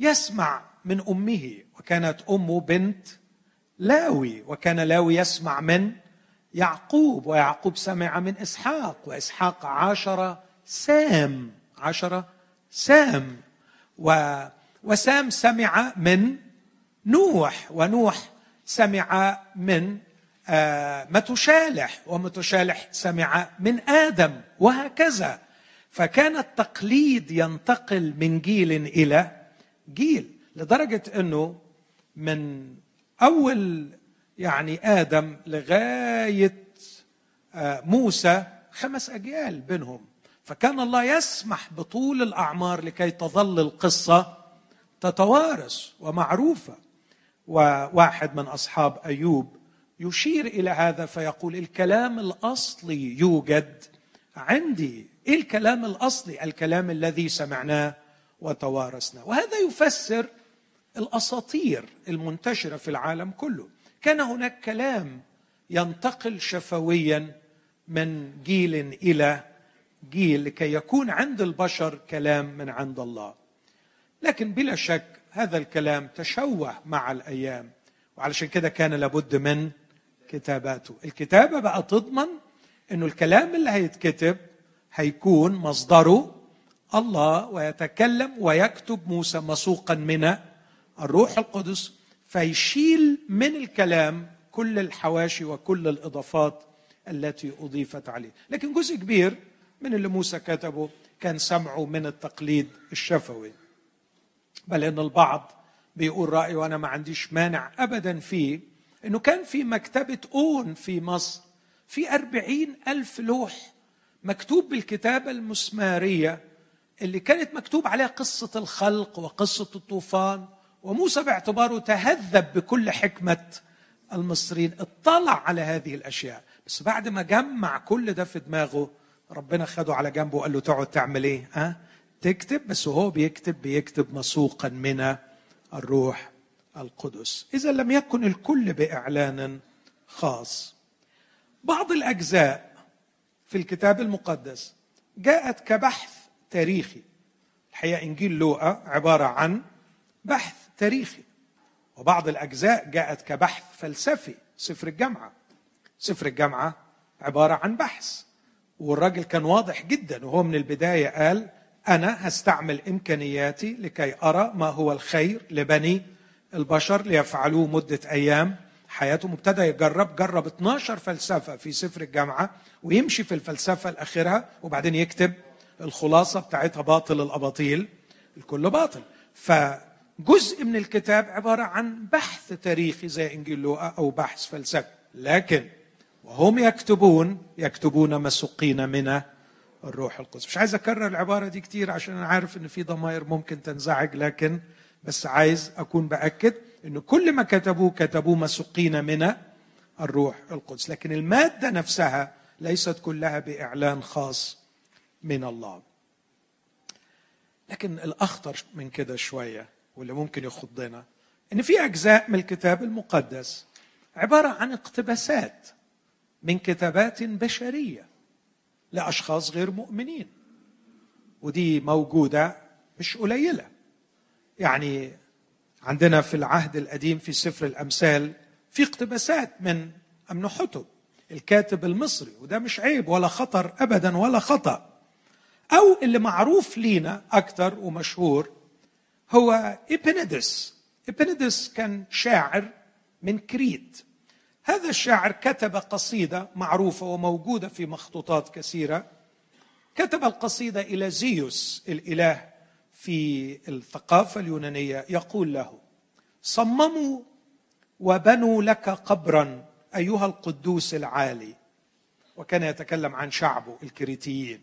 يسمع من أمه وكانت امه بنت لاوي وكان لاوي يسمع من يعقوب ويعقوب سمع من إسحاق وإسحاق عاشر سام عشر سام. و وسام سمع من نوح ونوح سمع من آه، متشالح ومتشالح سمع من آدم وهكذا. فكان التقليد ينتقل من جيل إلى جيل لدرجة إنه من أول يعني آدم لغاية آه، موسى خمس أجيال بينهم. فكان الله يسمح بطول الأعمار لكي تظل القصة تتوارث ومعروفة. وواحد من أصحاب أيوب يشير إلى هذا فيقول الكلام الأصلي يوجد عندي. إيه الكلام الأصلي؟ الكلام الذي سمعناه وتوارثنا. وهذا يفسر الأساطير المنتشرة في العالم كله. كان هناك كلام ينتقل شفويا من جيل إلى جيل لكي يكون عند البشر كلام من عند الله. لكن بلا شك هذا الكلام تشوه مع الأيام وعلشان كده كان لابد من كتاباته. الكتابة بقى تضمن إنه الكلام اللي هيتكتب هيكون مصدره الله ويتكلم ويكتب موسى مسوقا من الروح القدس فيشيل من الكلام كل الحواشي وكل الإضافات التي أضيفت عليه. لكن جزء كبير من اللي موسى كتبه كان سمعه من التقليد الشفوي. بل إن البعض بيقول رأيه وأنا ما عنديش مانع ابدا فيه إنه كان في مكتبة أون في مصر في أربعين ألف لوح مكتوب بالكتابة المسمارية اللي كانت مكتوب عليها قصة الخلق وقصة الطوفان. وموسى باعتباره تهذب بكل حكمة المصريين. اطلع على هذه الأشياء. بس بعد ما جمع كل ده في دماغه ربنا خده على جنبه وقال له تقعد تعمل إيه؟ ها؟ تكتب. بس وهو بيكتب بيكتب مسوقا من الروح القدس. إذا لم يكن الكل بإعلان خاص. بعض الأجزاء في الكتاب المقدس جاءت كبحث تاريخي. الحقيقة إنجيل لوقا عبارة عن بحث تاريخي. وبعض الأجزاء جاءت كبحث فلسفي. سفر الجامعة. سفر الجامعة عبارة عن بحث. والراجل كان واضح جدا وهو من البداية قال أنا هستعمل إمكانياتي لكي أرى ما هو الخير لبني البشر ليفعلوه مدة أيام حياتهم. ابتدى يجرب جرب 12 فلسفة في سفر الجامعة ويمشي في الفلسفة الأخيرة وبعدين يكتب الخلاصة بتاعتها باطل الأباطيل الكل باطل. فجزء من الكتاب عبارة عن بحث تاريخي زي انجيل لوقا أو بحث فلسفي. لكن وهم يكتبون يكتبون مسقين من الروح القدس. مش عايز أكرر العبارة دي كتير عشان أنا عارف إن في ضمائر ممكن تنزعج لكن بس عايز أكون بأكد إنه كل ما كتبوه كتبوه مسقين من الروح القدس. لكن المادة نفسها ليست كلها بإعلان خاص من الله. لكن الأخطر من كده شوية واللي ممكن يخضنا إن في أجزاء من الكتاب المقدس عبارة عن اقتباسات. من كتابات بشرية لأشخاص غير مؤمنين. ودي موجودة مش قليلة. يعني عندنا في العهد القديم في سفر الأمثال في اقتباسات من امنحتب الكاتب المصري وده مش عيب ولا خطر ابدا ولا خطأ. أو اللي معروف لينا أكثر ومشهور هو ابيمينيدس ابيمينيدس كان شاعر من كريت. هذا الشاعر كتب قصيدة معروفة وموجودة في مخطوطات كثيرة. كتب القصيدة إلى زيوس الإله في الثقافة اليونانية. يقول له صمموا وبنوا لك قبرا أيها القدوس العالي. وكان يتكلم عن شعبه الكريتيين.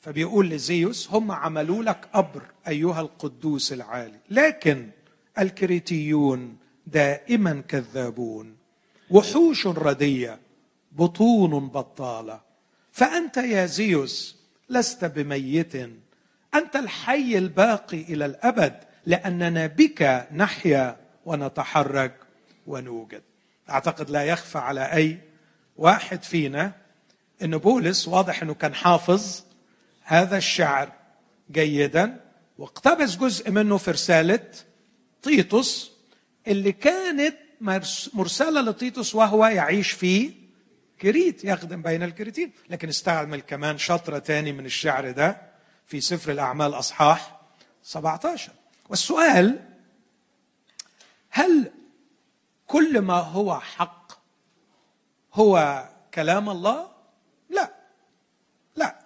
فبيقول لزيوس هم عملوا لك قبر أيها القدوس العالي. لكن الكريتيون دائما كذابون. وحوش ردية بطون بطالة. فأنت يا زيوس لست بميت. أنت الحي الباقي إلى الأبد لأننا بك نحيا ونتحرك ونوجد. أعتقد لا يخفى على أي واحد فينا إن بولس واضح إنه كان حافظ هذا الشعر جيدا. واقتبس جزء منه في رسالة تيتوس اللي كانت مرسلة لتيتوس وهو يعيش في كريت يخدم بين الكريتين. لكن استعمل كمان شطره تاني من الشعر ده في سفر الأعمال أصحاح 17 والسؤال هل كل ما هو حق هو كلام الله؟ لا. لا.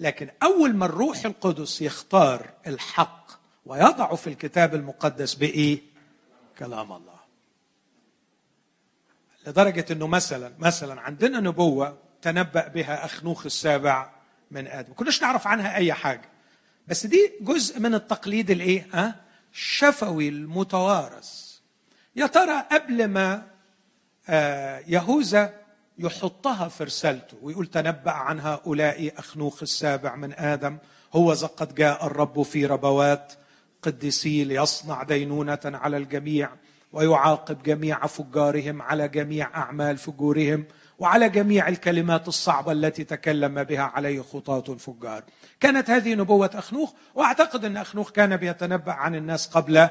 لكن أول ما الروح القدس يختار الحق ويضعه في الكتاب المقدس بإيه؟ كلام الله. لدرجة إنه مثلا مثلا عندنا نبوة تنبأ بها اخنوخ السابع من آدم. ما كناش نعرف عنها أي حاجة. بس دي جزء من التقليد الإيه؟ ها؟ الشفوي المتوارث. يا ترى قبل ما آه، يهوذا يحطها في رسالته ويقول تنبأ عن هؤلاء أخنوخ السابع من آدم هو قد جاء الرب في ربوات قدسي ليصنع دينونة على الجميع. ويعاقب جميع فجارهم على جميع أعمال فجورهم وعلى جميع الكلمات الصعبة التي تكلم بها عليه خطاة الفجار. كانت هذه نبوة أخنوخ وأعتقد أن أخنوخ كان بيتنبأ عن الناس قبل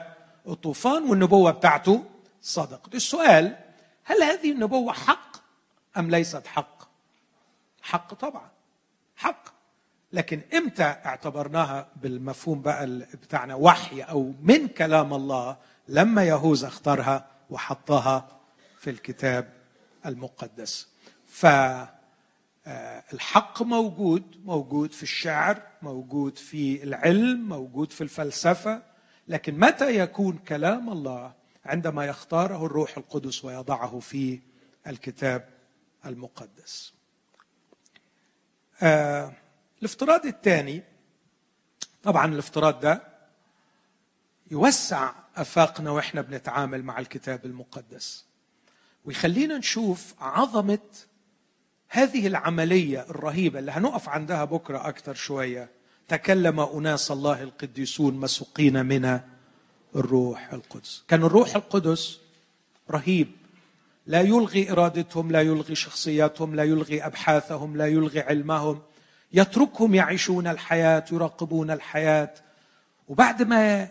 الطوفان والنبوة بتاعته صدقت السؤال هل هذه النبوة حق أم ليست حق؟ حق طبعا حق. لكن إمتى اعتبرناها بالمفهوم بقى بتاعنا وحي أو من كلام الله لما يهوذا اختارها وحطها في الكتاب المقدس. فالحق موجود موجود في الشعر موجود في العلم موجود في الفلسفة لكن متى يكون كلام الله عندما يختاره الروح القدس ويضعه في الكتاب المقدس؟ آه الافتراض الثاني طبعا الافتراض ده يوسع أفاقنا وإحنا بنتعامل مع الكتاب المقدس. ويخلينا نشوف عظمة هذه العملية الرهيبة اللي هنقف عندها بكرة أكثر شوية. تكلم أناس الله القديسون مسوقين من الروح القدس. كان الروح القدس رهيب. لا يلغي إرادتهم لا يلغي شخصياتهم لا يلغي أبحاثهم لا يلغي علمهم. يتركهم يعيشون الحياة يراقبون الحياة. وبعد ما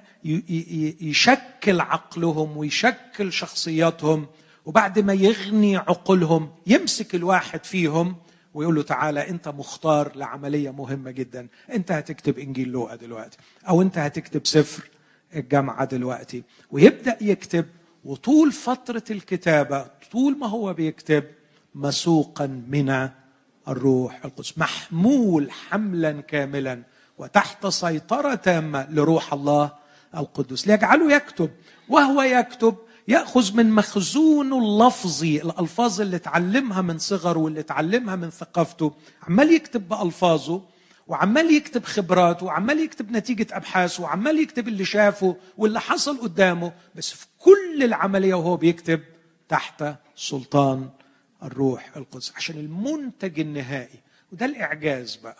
يشكل عقلهم ويشكل شخصياتهم وبعد ما يغني عقولهم يمسك الواحد فيهم ويقول له تعالى انت مختار لعملية مهمة جدا. انت هتكتب إنجيل لوقا دلوقتي. أو انت هتكتب سفر الجامعة دلوقتي. ويبدأ يكتب وطول فترة الكتابة طول ما هو بيكتب مسوقا من الروح القدس. محمول حملا كاملا. وتحت سيطرة تامه لروح الله القدس. ليجعله يكتب وهو يكتب يأخذ من مخزونه اللفظي الألفاظ اللي اتعلمها من صغره واللي اتعلمها من ثقافته. عمال يكتب بألفاظه وعمال يكتب خبراته وعمال يكتب نتيجة أبحاثه وعمال يكتب اللي شافه واللي حصل قدامه. بس في كل العملية وهو بيكتب تحت سلطان الروح القدس. عشان المنتج النهائي. وده الإعجاز بقى.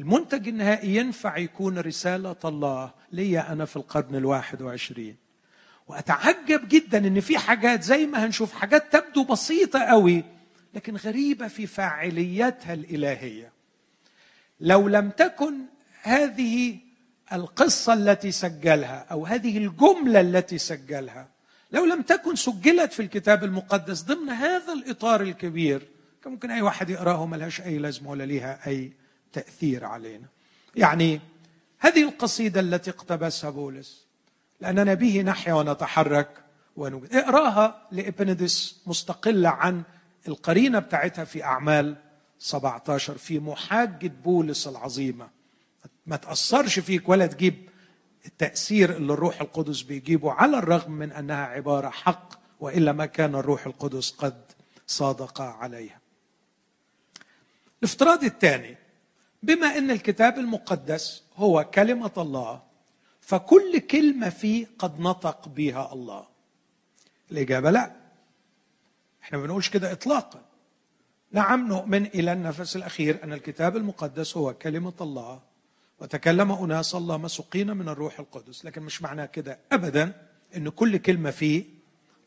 المنتج النهائي ينفع يكون رسالة الله ليا أنا في القرن الواحد وعشرين. وأتعجب جدا إن في حاجات زي ما هنشوف حاجات تبدو بسيطة قوي لكن غريبة في فاعليتها الإلهية. لو لم تكن هذه القصة التي سجلها أو هذه الجملة التي سجلها لو لم تكن سجلت في الكتاب المقدس ضمن هذا الإطار الكبير كان ممكن أي واحد يقراها ملهاش أي لازمة ولا ليها أي تأثير علينا. يعني هذه القصيدة التي اقتبسها بولس لأننا به نحيا ونتحرك ونوجد اقراها لإبندس مستقلة عن القرينة بتاعتها في أعمال 17 في محاجة بولس العظيمة. ما تأثرش فيك ولا تجيب التأثير اللي الروح القدس بيجيبه على الرغم من أنها عبارة حق وإلا ما كان الروح القدس قد صادق عليها. الافتراض الثاني بما أن الكتاب المقدس هو كلمة الله فكل كلمة فيه قد نطق بها الله. الإجابة لا. إحنا ما بنقولش كده اطلاقا. نعم نؤمن إلى النفس الأخير أن الكتاب المقدس هو كلمة الله. وتكلم أناس الله مسوقين من الروح القدس. لكن مش معناه كده ابدا إن كل كلمة فيه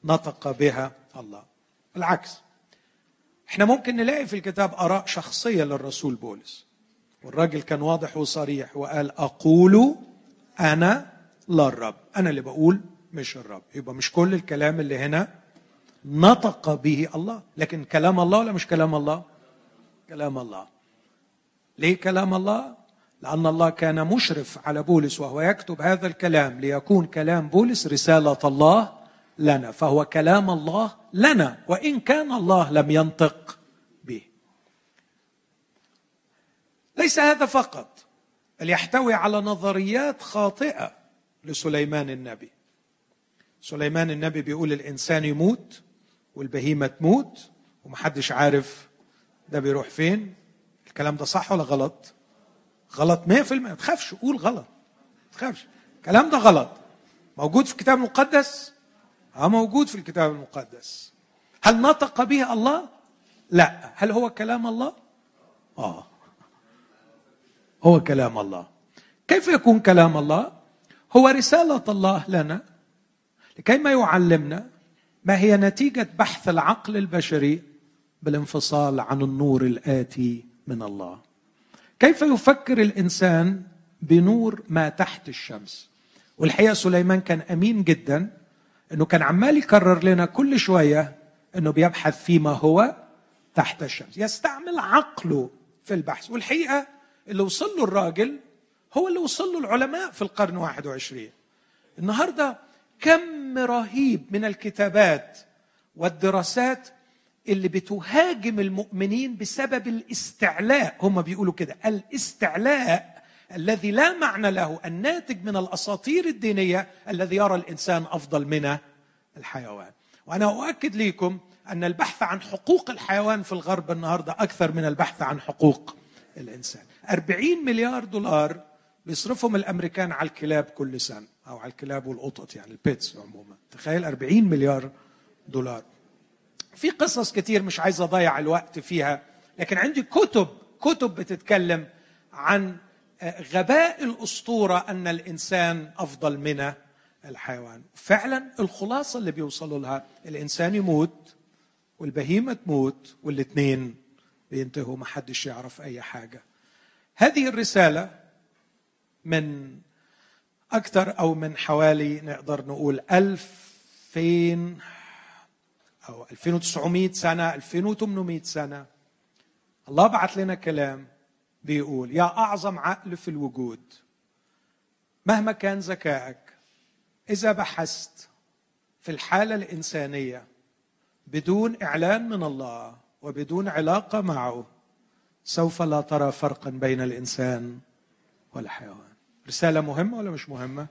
نطق بها الله. بالعكس إحنا ممكن نلاقي في الكتاب آراء شخصية للرسول بولس. والراجل كان واضح وصريح وقال أقول أنا لا الرب. أنا اللي بقول مش الرب. يبقى مش كل الكلام اللي هنا نطق به الله. لكن كلام الله ولا مش كلام الله؟ كلام الله. ليه كلام الله؟ لأن الله كان مشرف على بولس وهو يكتب هذا الكلام ليكون كلام بولس رسالة الله لنا. فهو كلام الله لنا. وإن كان الله لم ينطق به ليس هذا فقط بل يحتوي على نظريات خاطئة لسليمان النبي. سليمان النبي بيقول الإنسان يموت والبهيمة تموت ومحدش عارف ده بيروح فين. الكلام ده صح ولا غلط؟ غلط 100% ما تخافش قول غلط. ما تخافش. الكلام ده غلط. موجود في الكتاب المقدس؟ آه موجود في الكتاب المقدس. هل نطق به الله؟ لا. هل هو كلام الله؟ آه. هو كلام الله. كيف يكون كلام الله؟ هو رسالة الله لنا لكي ما يعلمنا ما هي نتيجة بحث العقل البشري بالانفصال عن النور الآتي من الله. كيف يفكر الإنسان بنور ما تحت الشمس؟ والحقيقة سليمان كان أمين جدا إنه كان عمال يكرر لنا كل شوية إنه بيبحث فيما هو تحت الشمس. يستعمل عقله في البحث. والحقيقة اللي وصل له الراجل هو اللي وصل له العلماء في القرن 21 النهارده كم رهيب من الكتابات والدراسات اللي بتهاجم المؤمنين بسبب الاستعلاء. هم بيقولوا كده الاستعلاء الذي لا معنى له الناتج من الأساطير الدينية الذي يرى الإنسان أفضل من الحيوان. وأنا أؤكد لكم أن البحث عن حقوق الحيوان في الغرب النهارده أكثر من البحث عن حقوق الإنسان. 40 مليار دولار بيصرفهم الأمريكان على الكلاب كل سنة أو على الكلاب والقطط يعني البيتس عموما. تخيل 40 مليار دولار. في قصص كتير مش عايز أضيع الوقت فيها لكن عندي كتب كتب بتتكلم عن آه، غباء الأسطورة أن الإنسان أفضل من الحيوان. فعلا الخلاصة اللي بيوصلوا لها الإنسان يموت والبهيمة تموت والاثنين بينتهوا ما حدش يعرف أي حاجة. هذه الرسالة من أكثر أو من حوالي نقدر نقول 2000 أو 2900 سنة 2800 سنة. الله بعث لنا كلام بيقول يا أعظم عقل في الوجود مهما كان ذكائك إذا بحثت في الحالة الإنسانية بدون إعلان من الله وبدون علاقة معه سوف لا ترى فرقا بين الإنسان والحيوان. رسالة مهمة ولا مش مهمة؟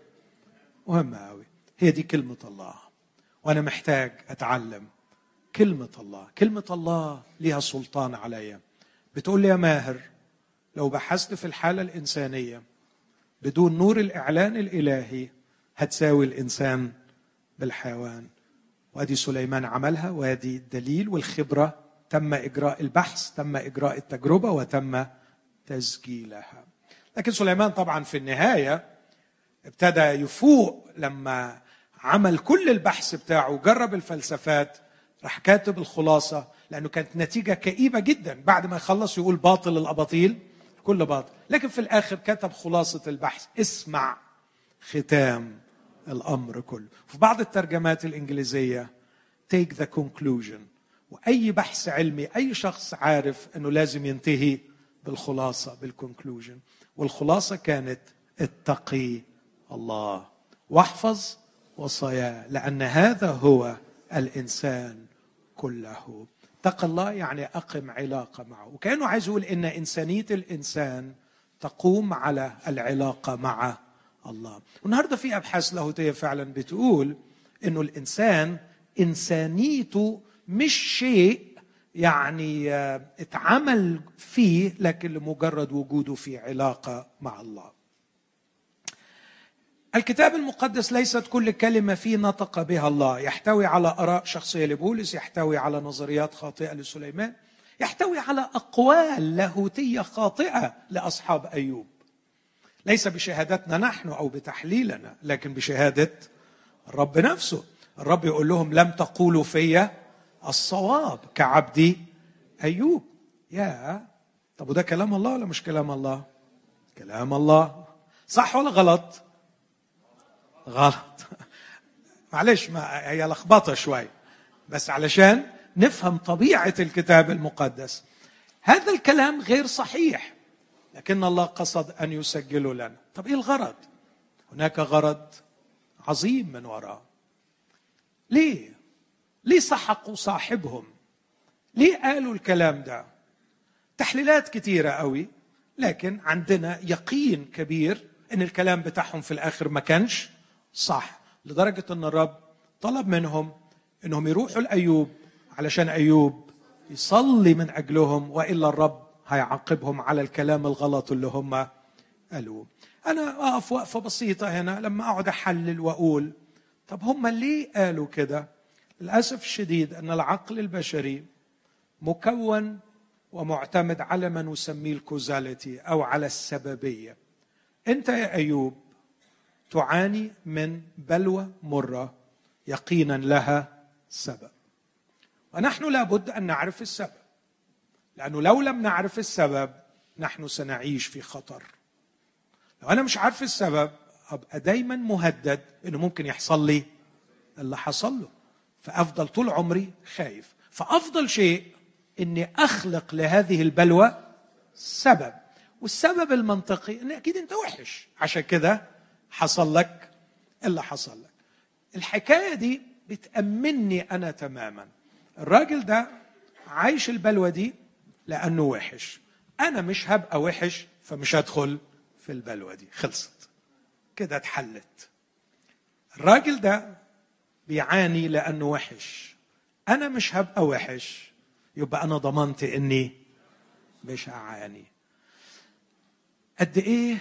مهمة أوي. هي دي كلمة الله. وأنا محتاج أتعلم كلمة الله. كلمة الله لها سلطان عليا بتقول لي يا ماهر لو بحثت في الحالة الإنسانية بدون نور الإعلان الإلهي هتساوي الإنسان بالحيوان. وأدي سليمان عملها وأدي الدليل والخبرة تم إجراء البحث تم إجراء التجربة وتم تسجيلها. لكن سليمان طبعا في النهاية ابتدى يفوق لما عمل كل البحث بتاعه وجرب الفلسفات راح كاتب الخلاصة لأنه كانت نتيجة كئيبة جدا. بعد ما يخلص يقول باطل الأباطيل كل باطل. لكن في الآخر كتب خلاصة البحث اسمع ختام الأمر كله. في بعض الترجمات الإنجليزية take the conclusion. وأي بحث علمي أي شخص عارف أنه لازم ينتهي بالخلاصة بالكونكلوجن والخلاصة كانت اتقي الله. واحفظ وصاياه لأن هذا هو الإنسان كله. اتق الله يعني أقم علاقة معه. وكأنه عايز يقول إن إنسانية الإنسان تقوم على العلاقة مع الله. والنهاردة في أبحاث لاهوتية فعلا بتقول إنه الإنسان إنسانيته مش شيء يعني آه، اتعمل فيه لكن لمجرد وجوده في علاقة مع الله. الكتاب المقدس ليست كل كلمة فيه نطق بها الله. يحتوي على آراء شخصية لبولس يحتوي على نظريات خاطئة لسليمان يحتوي على أقوال لاهوتية خاطئة لأصحاب أيوب. ليس بشهادتنا نحن أو بتحليلنا لكن بشهادة الرب نفسه. الرب يقول لهم لم تقولوا في الصواب كعبدي أيوب. يا طب وده كلام الله ولا مش كلام الله؟ كلام الله. صح ولا غلط؟ غلط. معلش ما هي لخبطة شوي. بس علشان نفهم طبيعة الكتاب المقدس. هذا الكلام غير صحيح. لكن الله قصد أن يسجله لنا. طب إيه الغرض؟ هناك غرض عظيم من وراء. ليه؟ ليه سحقوا صاحبهم؟ ليه قالوا الكلام ده؟ تحليلات كثيره قوي لكن عندنا يقين كبير إن الكلام بتاعهم في الآخر ما كانش صح لدرجة أن الرب طلب منهم أنهم يروحوا لأيوب علشان أيوب يصلي من أجلهم وإلا الرب هيعاقبهم على الكلام الغلط اللي هم قالوه. أنا أقف وقفة بسيطة هنا لما أقعد أحلل وأقول طب هم ليه قالوا كده؟ للأسف الشديد أن العقل البشري مكون ومعتمد على ما نسميه الكوزاليتي أو على السببية. أنت يا أيوب تعاني من بلوى مرة يقينا لها سبب. ونحن لابد أن نعرف السبب. لأنه لو لم نعرف السبب نحن سنعيش في خطر. لو أنا مش عارف السبب أبقى دايما مهدد إنه ممكن يحصل لي اللي حصل له. فأفضل طول عمري خايف. فأفضل شيء إني أخلق لهذه البلوى سبب. والسبب المنطقي إن أكيد أنت وحش. عشان كده حصل لك اللي حصل لك. الحكاية دي بتأمني أنا تماما. الراجل ده عايش البلوه دي لأنه وحش. أنا مش هبقى وحش فمش هدخل في البلوه دي. خلصت. كده اتحلت. الراجل ده بيعاني لأنه وحش. أنا مش هبقى وحش. يبقى أنا ضمنت إني مش هعاني. قد إيه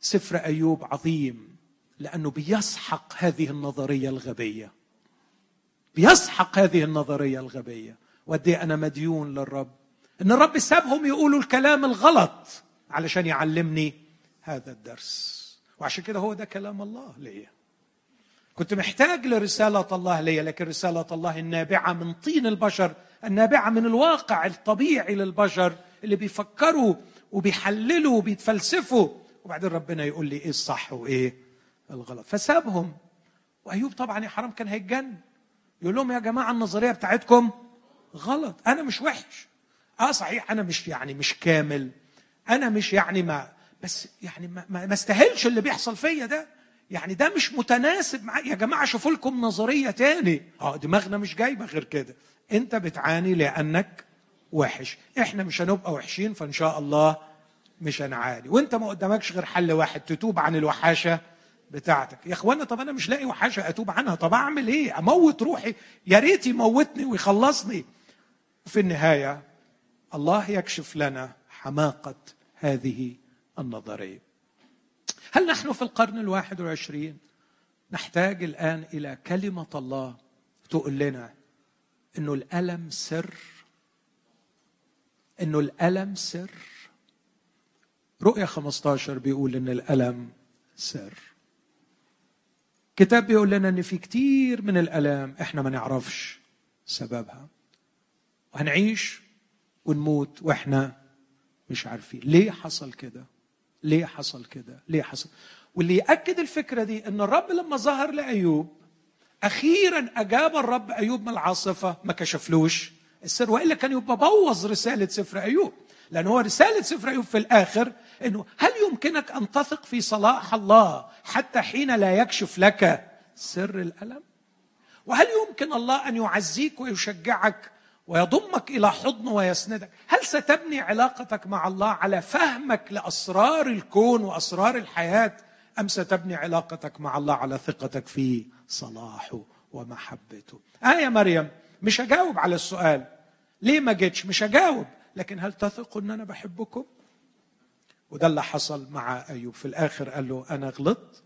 سفر أيوب عظيم؟ لأنه بيسحق هذه النظرية الغبية. بيسحق هذه النظرية الغبية. وقد أنا مديون للرب. إن الرب سابهم يقولوا الكلام الغلط علشان يعلمني هذا الدرس. وعشان كده هو ده كلام الله ليا. كنت محتاج لرسالة الله ليا لكن رسالة الله النابعة من طين البشر النابعة من الواقع الطبيعي للبشر اللي بيفكروا وبيحللوا وبيتفلسفوا. وبعدين ربنا يقول لي إيه الصح وإيه الغلط. فسابهم. وأيوب طبعا يا حرام كان هيتجن يقول لهم يا جماعة النظرية بتاعتكم غلط. أنا مش وحش. آه صحيح أنا مش يعني مش كامل. أنا مش يعني ما بس يعني ما, ما استاهلش اللي بيحصل فيا ده. يعني ده مش متناسب معايا يا جماعة شوفوا لكم نظرية تاني. آه دماغنا مش جايبة غير كده. انت بتعاني لأنك وحش. إحنا مش هنبقى وحشين فإن شاء الله مش هنعاني. وانت ما قدامكش غير حل واحد تتوب عن الوحاشة بتاعتك. يا اخوانا طب أنا مش لاقي وحاشة أتوب عنها. طب أعمل إيه؟ أموت روحي. يا ريت يموتني ويخلصني. وفي النهاية الله يكشف لنا حماقة هذه النظرية. هل نحن في القرن الواحد والعشرين؟ نحتاج الآن إلى كلمة الله تقول لنا إنه الألم سر. إنه الألم سر. رؤيا 15 بيقول إن الألم سر. كتاب بيقول لنا إن في كتير من الألام إحنا ما نعرفش سببها. وهنعيش ونموت وإحنا مش عارفين. ليه حصل كده؟ ليه حصل كده؟ ليه حصل؟ واللي يأكد الفكرة دي إن الرب لما ظهر لأيوب أخيرا أجاب الرب أيوب من العاصفة ما كشفلوش. السر وإلا كان يبقى بوظ رسالة سفر أيوب. لأن هو رسالة سفر أيوب في الآخر إنه هل يمكنك أن تثق في صلاح الله حتى حين لا يكشف لك سر الألم؟ وهل يمكن الله أن يعزيك ويشجعك ويضمك إلى حضنه ويسندك. هل ستبني علاقتك مع الله على فهمك لأسرار الكون وأسرار الحياة أم ستبني علاقتك مع الله على ثقتك في صلاحه ومحبته؟ آه يا مريم مش هجاوب على السؤال. ليه ما جيتش؟ مش هجاوب لكن هل تثقوا إن أنا بحبكم؟ وده اللي حصل مع أيوب. في الآخر قال له أنا غلطت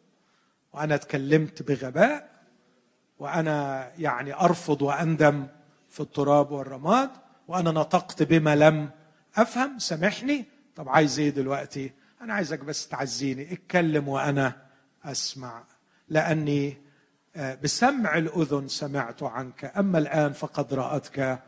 وأنا اتكلمت بغباء وأنا يعني أرفض وأندم في التراب والرماد وأنا نطقت بما لم أفهم. سامحني. طب عايز إيه دلوقتي؟ أنا عايزك بس تعزيني. اتكلم وأنا أسمع. لأني آه، بسمع الأذن سمعت عنك. أما الآن فقد رأتك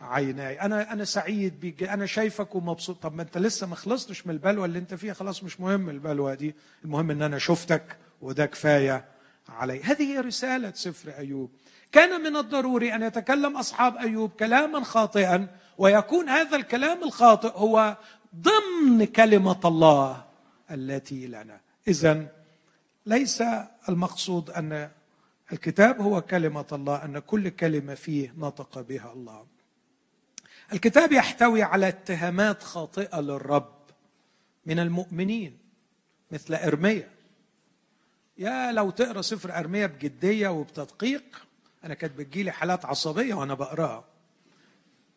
عيناي. أنا أنا سعيد بيك. أنا شايفك ومبسوط. طب ما أنت لسه ما خلصتش من البلوه اللي أنت فيها. خلاص مش مهم البلوه دي. المهم إن أنا شفتك وده كفاية علي. هذه هي رسالة سفر أيوب. كان من الضروري أن يتكلم أصحاب أيوب كلاما خاطئا ويكون هذا الكلام الخاطئ هو ضمن كلمة الله التي لنا. اذا ليس المقصود أن الكتاب هو كلمة الله أن كل كلمة فيه نطق بها الله. الكتاب يحتوي على اتهامات خاطئة للرب من المؤمنين مثل إرميا. يا لو تقرأ سفر إرميا بجدية وبتدقيق أنا كانت بتجيلي حالات عصبية وأنا بقراها.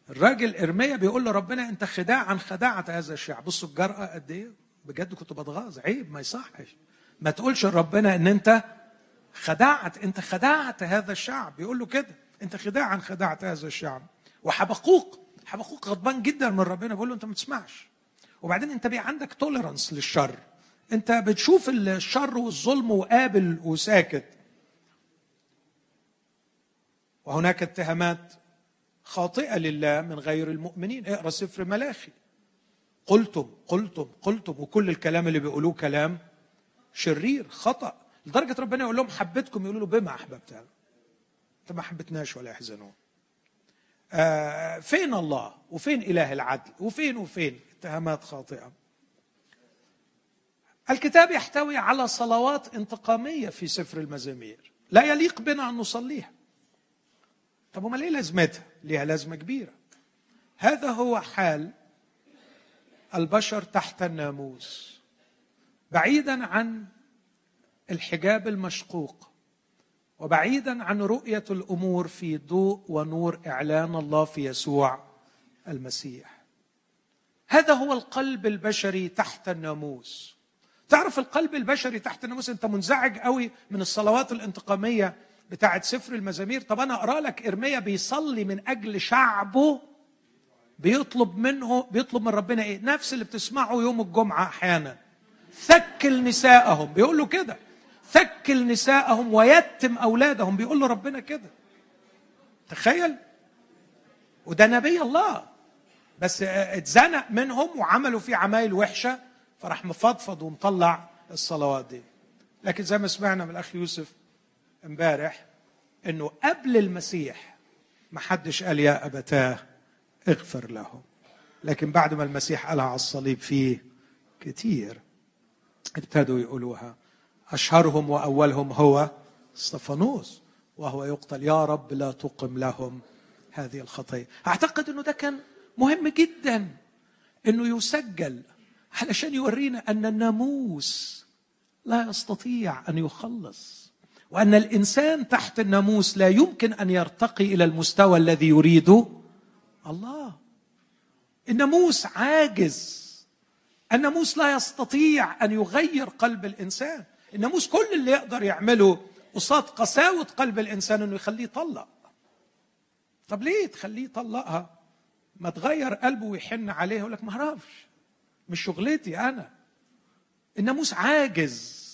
الراجل إرميا بيقول لربنا أنت خداعا خدعت هذا الشعب. بصوا الجرأة قد إيه؟ بجد كنت بتغاظ. عيب ما يصحش. ما تقولش لربنا إن أنت خدعت أنت خدعت هذا الشعب. بيقول له كده أنت خداعا خدعت هذا الشعب. وحبقوق حبقوق غضبان جدا من ربنا. بيقول له أنت ما تسمعش. وبعدين أنت بقى عندك توليرانس للشر. أنت بتشوف الشر والظلم وقابل وساكت. وهناك اتهامات خاطئة لله من غير المؤمنين. اقرأ سفر ملاخي. قلتم قلتم قلتم وكل الكلام اللي بيقولوه كلام شرير خطأ. لدرجة ربنا يقول لهم حبيتكم يقولوا له بما احببتنا انت ما حبتناش ولا يحزنون. آه فين الله؟ وفين إله العدل؟ وفين وفين؟ اتهامات خاطئة. الكتاب يحتوي على صلوات انتقامية في سفر المزامير. لا يليق بنا أن نصليها. طب امال إيه لازمتها؟ ليها لازمة كبيرة. هذا هو حال البشر تحت الناموس. بعيدا عن الحجاب المشقوق وبعيدا عن رؤية الأمور في ضوء ونور إعلان الله في يسوع المسيح. هذا هو القلب البشري تحت الناموس. تعرف القلب البشري تحت الناموس؟ أنت منزعج قوي من الصلوات الانتقامية بتاعت سفر المزامير. طب أنا أقرأ لك إرميا بيصلي من أجل شعبه بيطلب منه بيطلب من ربنا إيه؟ نفس اللي بتسمعه يوم الجمعة أحيانا. ثكل نساءهم. بيقول له كده. ثكل نساءهم ويتم أولادهم. بيقول له ربنا كده. تخيل. وده نبي الله. بس اتزنق منهم وعملوا فيه عمايل وحشة فراح مفضفض ومطلع الصلوات دي. لكن زي ما سمعنا من الأخ يوسف امبارح انه قبل المسيح ما حدش قال يا أبتاه اغفر لهم. لكن بعد ما المسيح قالها على الصليب فيه كتير ابتدوا يقولوها. أشهرهم وأولهم هو استفانوس وهو يقتل. يا رب لا تقم لهم هذه الخطيه أعتقد إنه ده كان مهم جدا إنه يسجل علشان يورينا أن الناموس لا يستطيع أن يخلص. وأن الإنسان تحت الناموس لا يمكن أن يرتقي إلى المستوى الذي يريده الله. الناموس عاجز. الناموس لا يستطيع أن يغير قلب الإنسان. الناموس كل اللي يقدر يعمله قصاد قساوة قلب الإنسان إنه يخليه يطلق. طب ليه تخليه يطلقها؟ ما تغير قلبه ويحن عليها يقول لك ما أعرفش. مش شغلتي أنا. الناموس عاجز.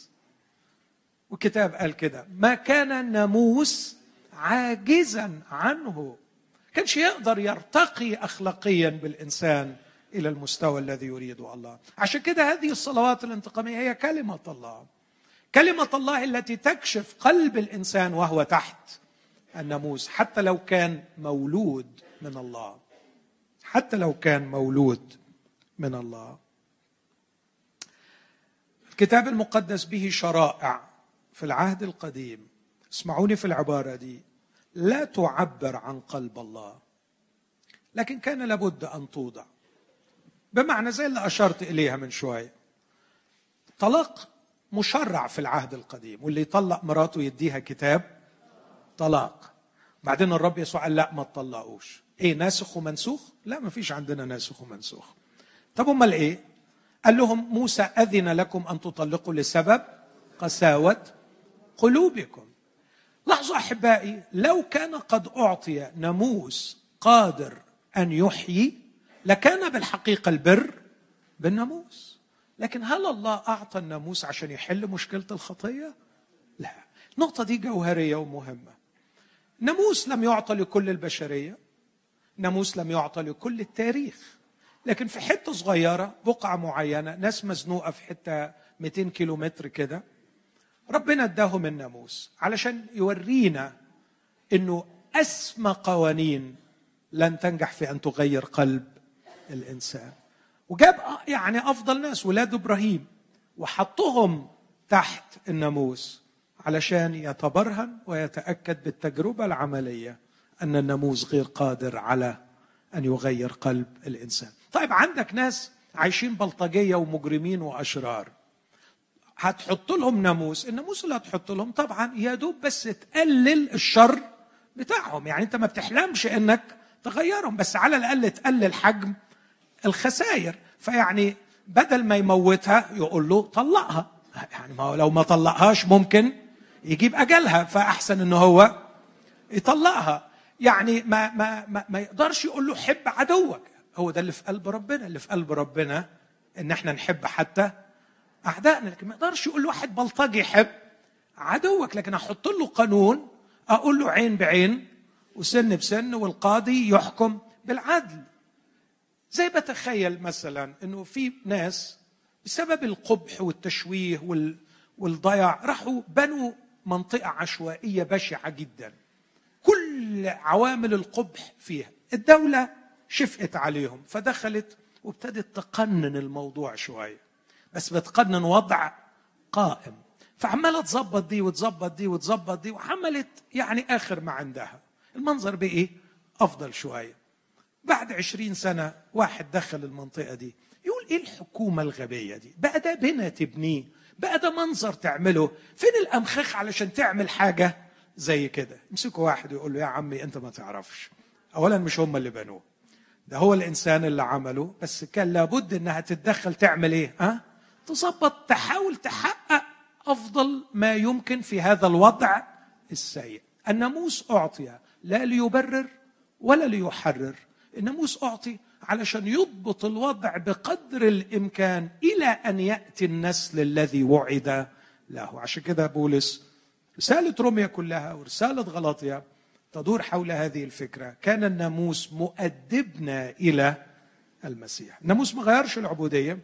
والكتاب قال كده ما كان الناموس عاجزا عنه. كانش يقدر يرتقي اخلاقيا بالإنسان إلى المستوى الذي يريده الله. عشان كده هذه الصلوات الانتقامية هي كلمة الله. كلمة الله التي تكشف قلب الإنسان وهو تحت الناموس حتى لو كان مولود من الله. حتى لو كان مولود من الله. الكتاب المقدس به شرائع. في العهد القديم اسمعوني في العبارة دي لا تعبر عن قلب الله. لكن كان لابد أن توضع. بمعنى زي اللي أشرت إليها من شوية طلاق مشرع في العهد القديم واللي يطلق مراته يديها كتاب طلاق. بعدين الرب يسوع قال لا ما تطلقوش. إيه ناسخ ومنسوخ؟ لا ما فيش عندنا ناسخ ومنسوخ. طب أمال إيه؟ قال لهم موسى أذن لكم أن تطلقوا لسبب قساوة قلوبكم. لاحظوا أحبائي لو كان قد أعطي ناموس قادر أن يحيي لكان بالحقيقة البر بالناموس. لكن هل الله أعطى الناموس عشان يحل مشكلة الخطية؟ لا. النقطة دي جوهرية ومهمة. ناموس لم يعطى لكل البشرية ناموس لم يعطى لكل التاريخ. لكن في حتة صغيرة بقعة معينة ناس مزنوقة في حتة 200 كيلو متر كده ربنا اداهم الناموس علشان يورينا إنه أسمى قوانين لن تنجح في أن تغير قلب الإنسان وجاب يعني أفضل ناس ولاد إبراهيم وحطهم تحت الناموس علشان يتبرهن ويتأكد بالتجربة العملية أن الناموس غير قادر على أن يغير قلب الإنسان. طيب عندك ناس عايشين بلطجية ومجرمين وأشرار. هتحط لهم ناموس، الناموس اللي هتحط لهم طبعا يا دوب بس تقلل الشر بتاعهم، يعني انت ما بتحلمش انك تغيرهم بس على الأقل تقلل حجم الخسائر، فيعني بدل ما يموتها يقول له طلقها، يعني ما لو ما طلقهاش ممكن يجيب أجلها. فأحسن إن هو يطلقها. يعني ما ما ما, ما يقدرش يقول له حب عدوك. هو ده اللي في قلب ربنا. اللي في قلب ربنا إن إحنا نحب حتى أعدائنا لكن ما يقدرش يقول واحد بلطجي حب عدوك لكن أحط له قانون أقول له عين بعين وسن بسن والقاضي يحكم بالعدل. زي بتخيل مثلا إنه في ناس بسبب القبح والتشويه والضياع راحوا بنوا منطقة عشوائية بشعة جدا. كل عوامل القبح فيها الدولة شفقت عليهم فدخلت وابتدت تقنن الموضوع شوية. بس بتقنن وضع قائم. فعمالة تظبط دي وتظبط دي وتظبط دي وعملت يعني آخر ما عندها. المنظر بإيه أفضل شوية بعد عشرين سنة واحد دخل المنطقة دي. يقول إيه الحكومة الغبية دي؟ بقى ده بنا تبنيه. بقى ده منظر تعمله. فين الأمخاخ علشان تعمل حاجة زي كده؟ يمسكوا واحد ويقول له يا عمي أنت ما تعرفش. اولا مش هم اللي بنوه. ده هو الإنسان اللي عمله. بس كان لابد إنها تتدخل تعمل إيه؟ ها؟ أه؟ تظبط تحاول تحقق أفضل ما يمكن في هذا الوضع السيء. الناموس أعطي لا ليبرر ولا ليحرر. الناموس أعطي علشان يضبط الوضع بقدر الإمكان إلى أن يأتي النسل الذي وعد له. عشان كده بولس رسالة روميا كلها ورسالة غلطية تدور حول هذه الفكرة. كان الناموس مؤدبنا إلى المسيح. الناموس ما غيرش العبودية.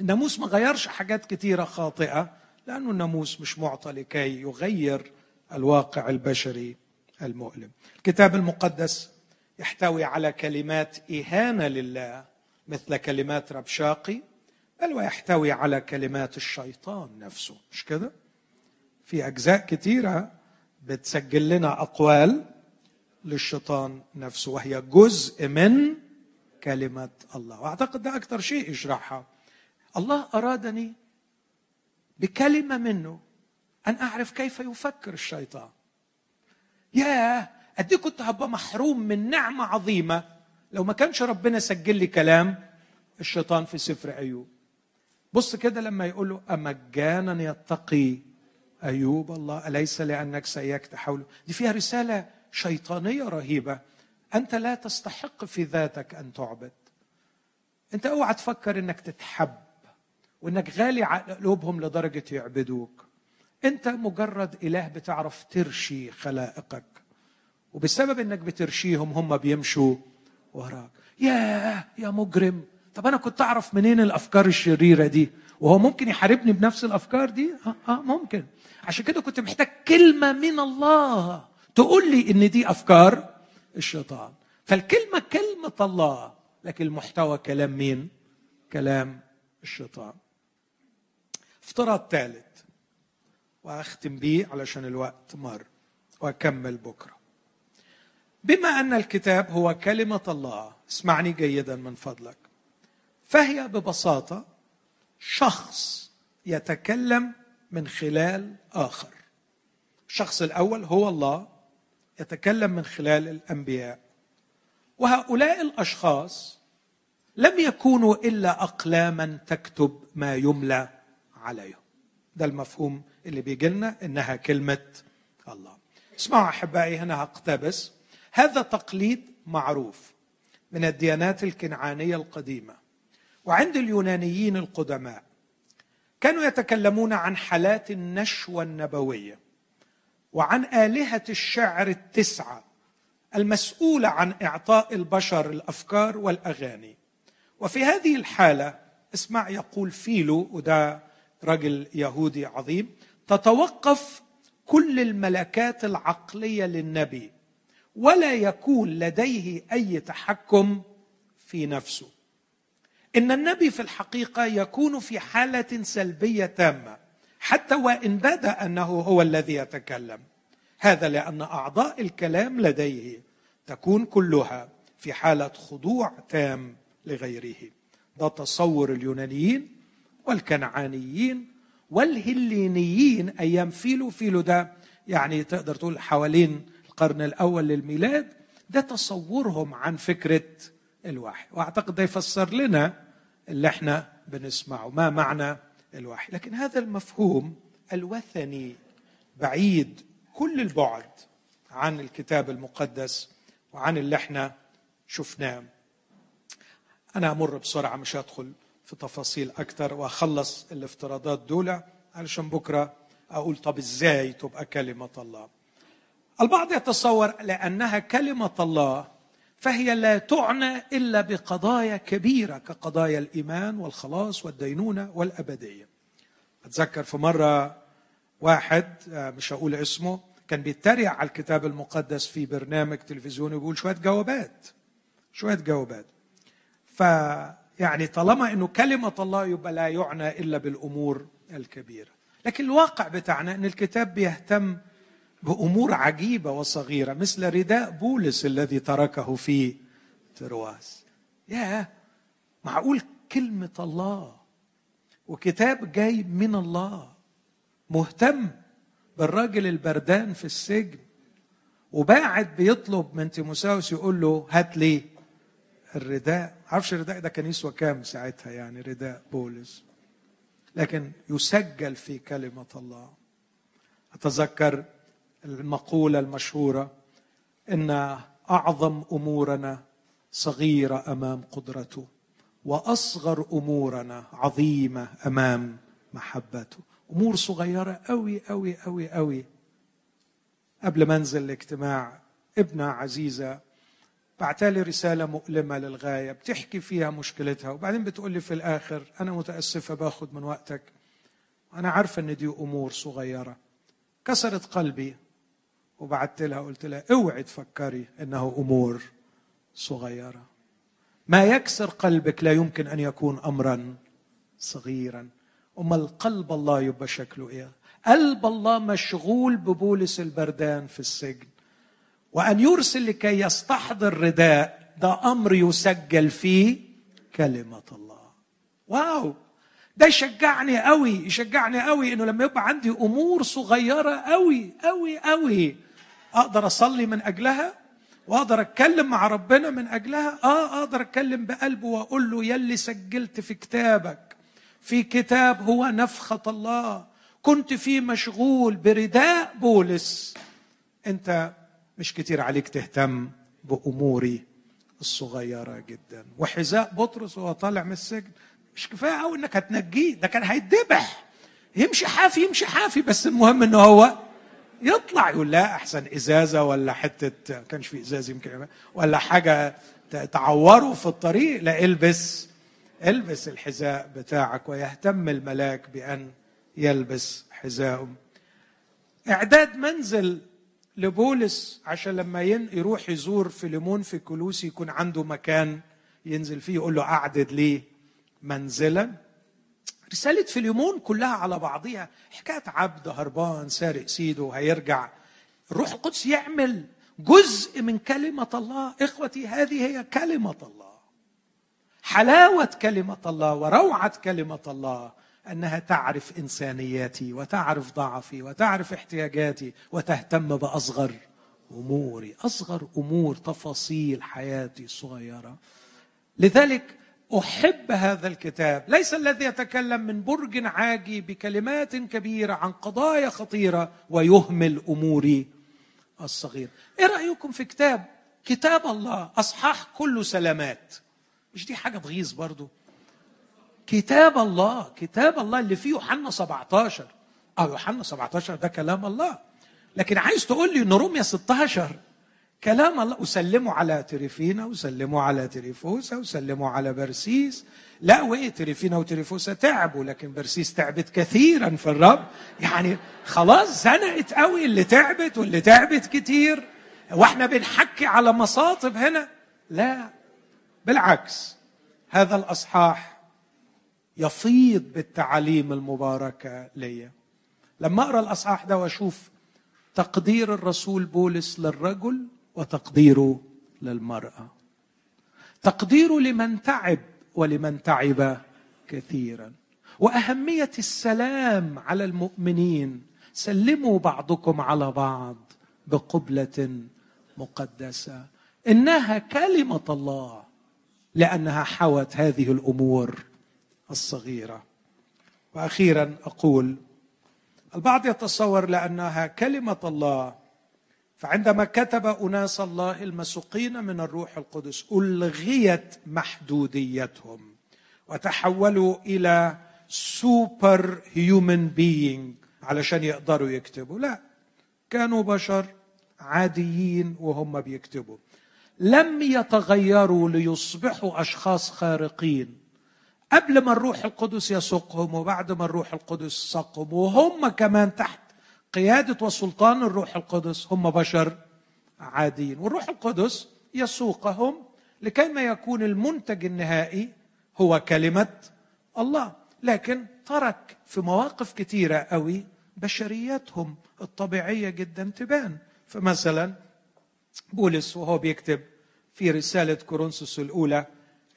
الناموس ما غيرش حاجات كتيرة خاطئة لأن الناموس مش معطى لكي يغير الواقع البشري المؤلم. الكتاب المقدس يحتوي على كلمات إهانة لله مثل كلمات ربشاقي بل ويحتوي على كلمات الشيطان نفسه. مش كده؟ في أجزاء كثيرة بتسجل لنا أقوال للشيطان نفسه وهي جزء من كلمة الله. وأعتقد ده أكثر شيء يشرحها. الله أرادني بكلمة منه أن أعرف كيف يفكر الشيطان. يا قد كنت هبقى محروم من نعمة عظيمة. لو ما كانش ربنا سجل لي كلام الشيطان في سفر أيوب بص كده لما يقول له أمجانا يتقي أيوب الله أليس لأنك سيكت حوله؟ دي فيها رسالة شيطانية رهيبة. أنت لا تستحق في ذاتك أن تعبد. أنت أوعى تفكر أنك تتحب. وأنك غالي على قلوبهم لدرجة يعبدوك. أنت مجرد إله بتعرف ترشي خلائقك. وبسبب أنك بترشيهم هم بيمشوا وراك. يا يا مجرم. طب أنا كنت أعرف منين الأفكار الشريرة دي؟ وهو ممكن يحاربني بنفس الأفكار دي؟ آه, آه ممكن. عشان كده كنت محتاج كلمة من الله تقول لي إن دي أفكار الشيطان. فالكلمة كلمة الله لكن المحتوى كلام مين؟ كلام الشيطان. افتراض ثالث واختم بيه علشان الوقت مر. واكمل بكرة. بما أن الكتاب هو كلمة الله اسمعني جيدا من فضلك. فهي ببساطة شخص يتكلم من خلال آخر. الشخص الأول هو الله يتكلم من خلال الأنبياء. وهؤلاء الأشخاص لم يكونوا إلا أقلاما تكتب ما يملى عليهم. ده المفهوم اللي بيجي لنا إنها كلمة الله. اسمعوا أحبائي هنا هقتبس. هذا تقليد معروف من الديانات الكنعانية القديمة وعند اليونانيين القدماء. كانوا يتكلمون عن حالات النشوة النبوية وعن آلهة الشعر التسعة المسؤولة عن إعطاء البشر الأفكار والأغاني. وفي هذه الحالة اسمع يقول فيلو وده رجل يهودي عظيم تتوقف كل الملكات العقلية للنبي ولا يكون لديه أي تحكم في نفسه. إن النبي في الحقيقة يكون في حالة سلبية تامة حتى وإن بدا أنه هو الذي يتكلم. هذا لأن أعضاء الكلام لديه تكون كلها في حالة خضوع تام لغيره. ده تصور اليونانيين والكنعانيين والهلينيين أيام فيلو فيلو ده يعني تقدر تقول حوالين القرن الأول للميلاد ده تصورهم عن فكرة الوحي. وأعتقد ده يفسر لنا اللي إحنا بنسمعه ما معنى الوحي. لكن هذا المفهوم الوثني بعيد كل البعد عن الكتاب المقدس وعن اللي إحنا شفناه. أنا أمر بسرعة مش هدخل في تفاصيل أكثر وأخلص الافتراضات دول علشان بكرة أقول طب إزاي تبقى كلمة الله البعض يتصور لأنها كلمة الله فهي لا تعنى إلا بقضايا كبيرة كقضايا الإيمان والخلاص والدينونة والأبدية. أتذكر في مرة واحد آه، مش هقول اسمه كان بيتريق على الكتاب المقدس في برنامج تلفزيوني ويقول شوية جوابات شوية جوابات. فيعني طالما إنه كلمة الله يبقى لا يعنى إلا بالأمور الكبيرة. لكن الواقع بتاعنا إن الكتاب بيهتم بأمور عجيبة وصغيرة مثل رداء بولس الذي تركه في ترواس يا معقول كلمة الله وكتاب جاي من الله مهتم بالراجل البردان في السجن وباعد بيطلب من تيموساوس يقول له هات لي الرداء عارفش الرداء ده كان يسوى كام ساعتها يعني رداء بولس. لكن يسجل في كلمة الله. أتذكر المقولة المشهورة إن أعظم أمورنا صغيرة أمام قدرته وأصغر أمورنا عظيمة أمام محبته. أمور صغيرة قوي قوي قوي قوي قبل ما أنزل الاجتماع ابنة عزيزة بعتالي رسالة مؤلمة للغاية بتحكي فيها مشكلتها وبعدين بتقول لي في الآخر أنا متأسفة باخد من وقتك. أنا عارفة إن دي أمور صغيرة. كسرت قلبي وبعت لها قلت لها أوعي تفكري إنه أمور صغيرة. ما يكسر قلبك لا يمكن أن يكون امرا صغيرا. اما القلب الله يبقى شكله إيه قلب الله مشغول ببولس البردان في السجن. وأن يرسل لكي يستحضر رداء ده أمر يسجل فيه كلمة الله. واو! ده يشجعني قوي يشجعني قوي إنه لما يبقى عندي أمور صغيرة قوي قوي قوي أقدر أصلي من أجلها؟ وأقدر أتكلم مع ربنا من أجلها؟ آه أقدر أتكلم بقلبه وأقول له يلي سجلت في كتابك. في كتاب هو نفخة الله. كنت فيه مشغول برداء بولس. أنت مش كتير عليك تهتم بأموري الصغيرة جدا. وحذاء بطرس وهو طالع من السجن مش كفاية قوي إنك هتنجيه ده كان هيتذبح. يمشي حافي يمشي حافي بس المهم إن هو يطلع يقول لا أحسن إزازة ولا حتة ما كانش في إزاز يمكن ولا حاجة تعوره في الطريق لا البس البس الحذاء بتاعك ويهتم الملاك بأن يلبس حذاءه. إعداد منزل لبولس عشان لما يروح يزور فيليمون في كلوسي يكون عنده مكان ينزل فيه يقول له أعدد لي منزلا. رسالة فيليمون كلها على بعضها حكاية عبد هربان سارق سيده هيرجع. الروح القدس يعمل جزء من كلمة الله. إخوتي هذه هي كلمة الله. حلاوة كلمة الله وروعة كلمة الله. أنها تعرف إنسانياتي وتعرف ضعفي وتعرف احتياجاتي وتهتم بأصغر أموري. أصغر أمور تفاصيل حياتي الصغيرة لذلك أحب هذا الكتاب. ليس الذي يتكلم من برج عاجي بكلمات كبيرة عن قضايا خطيرة ويهمل أموري الصغيره إيه رأيكم في كتاب كتاب الله؟ أصحاح كله سلامات. مش دي حاجة تغيظ برضو؟ كتاب الله كتاب الله اللي فيه يوحنا 17 أو يوحنا 17 ده كلام الله. لكن عايز تقول لي إن روميا 16 كلام الله؟ وسلموا على تريفينا وسلموا على تريفوسا وسلموا على برسيس. لا وإيه تريفينا وتريفوسا؟ تعبوا لكن برسيس تعبت كثيرا في الرب. يعني خلاص زنقت قوي اللي تعبت واللي تعبت كتير. وإحنا بنحكي على مصاطب هنا. لا بالعكس. هذا الأصحاح يفيض بالتعاليم المباركة ليا لما أقرأ الأصحاح ده وأشوف تقدير الرسول بولس للرجل وتقديره للمرأة. تقديره لمن تعب ولمن تعب كثيرا. وأهمية السلام على المؤمنين. سلموا بعضكم على بعض بقبلة مقدسة. إنها كلمة الله لأنها حوت هذه الأمور. الصغيرة. وأخيرا أقول البعض يتصور لأنها كلمة الله فعندما كتب أناس الله المسوقين من الروح القدس ألغيت محدوديتهم وتحولوا إلى سوبر هيومن بينج علشان يقدروا يكتبوا. لا كانوا بشر عاديين وهم بيكتبوا. لم يتغيروا ليصبحوا أشخاص خارقين. قبل ما الروح القدس يسوقهم وبعد ما الروح القدس سقهم وهم كمان تحت قيادة وسلطان الروح القدس هم بشر عاديين. والروح القدس يسوقهم لكي ما يكون المنتج النهائي هو كلمة الله. لكن ترك في مواقف كثيرة قوي بشرياتهم الطبيعية جدا تبان. فمثلا بولس وهو بيكتب في رسالة كورنثوس الأولى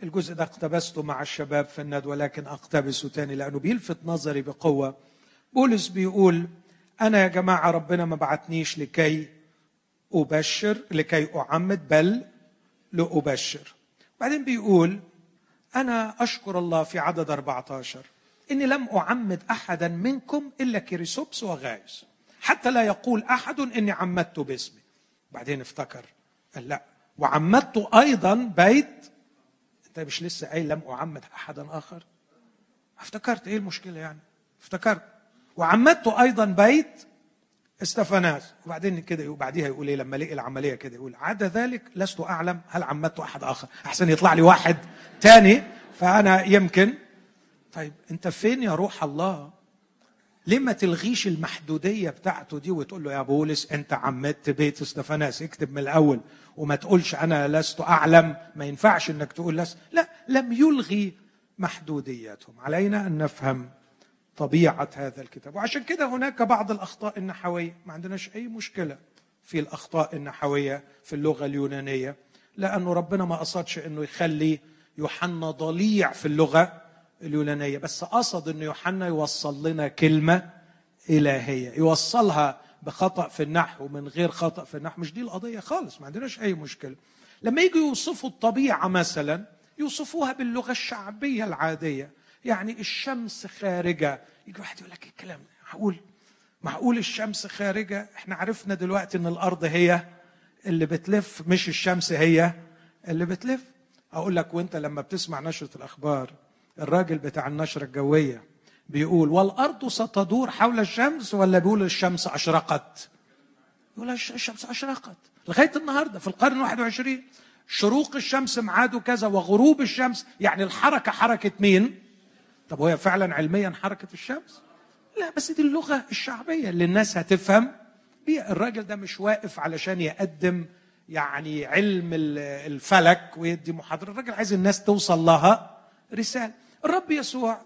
الجزء ده اقتبسته مع الشباب في الندوة لكن اقتبسه تاني لأنه بيلفت نظري بقوة. بولس بيقول أنا يا جماعة ربنا ما بعتنيش لكي أبشر لكي أعمد بل لأبشر. بعدين بيقول أنا أشكر الله في عدد 14 إني لم أعمد أحدا منكم إلا كريسوبس وغايس. حتى لا يقول أحد إني عمدت باسمي. بعدين افتكر قال لا. وعمدت أيضا بيت انت مش لسه قايل لم أعمد أحدا آخر؟ افتكرت إيه المشكلة يعني؟ افتكرت. وعمدت أيضا بيت إستفاناس. وبعدين كده وبعديها يقول إيه؟ لما لقي العملية كده يقول عدا ذلك لست أعلم هل عمدت أحد آخر. أحسن يطلع لي واحد تاني فأنا يمكن. طيب أنت فين يا روح الله؟ ليه ما تلغيش المحدودية بتاعته دي وتقول له يا بولس أنت عمدت بيت إستفاناس؟ اكتب من الأول. وما تقولش أنا لست أعلم ما ينفعش أنك تقول لست. لا لم يلغي محدودياتهم. علينا أن نفهم طبيعة هذا الكتاب. وعشان كده هناك بعض الأخطاء النحوية. ما عندناش أي مشكلة في الأخطاء النحوية في اللغة اليونانية لأنه ربنا ما قصدش أنه يخلي يوحنا ضليع في اللغة اليونانية بس قصد أن يوحنا يوصل لنا كلمة إلهية يوصلها بخطأ في النحو ومن غير خطأ في النحو. مش دي القضية خالص ما عندناش أي مشكلة. لما يجوا يوصفوا الطبيعة مثلا يوصفوها باللغة الشعبية العادية. يعني الشمس خارجة. يجي واحد يقول لك إيه الكلام معقول؟ معقول الشمس خارجة؟ إحنا عرفنا دلوقتي إن الأرض هي اللي بتلف مش الشمس هي اللي بتلف. أقول لك وأنت لما بتسمع نشرة الأخبار الراجل بتاع النشرة الجوية بيقول والأرض ستدور حول الشمس ولا بيقول الشمس أشرقت؟ يقول الشمس أشرقت. لغاية النهارده في القرن 21 شروق الشمس ميعاده كذا وغروب الشمس يعني الحركة حركه مين؟ طب وهي فعلا علميا حركة الشمس؟ لا بس دي اللغة الشعبية اللي الناس هتفهم. بيها الراجل ده مش واقف علشان يقدم يعني علم الفلك ويدي محاضرة. الراجل عايز الناس توصل لها رسالة. الرب يسوع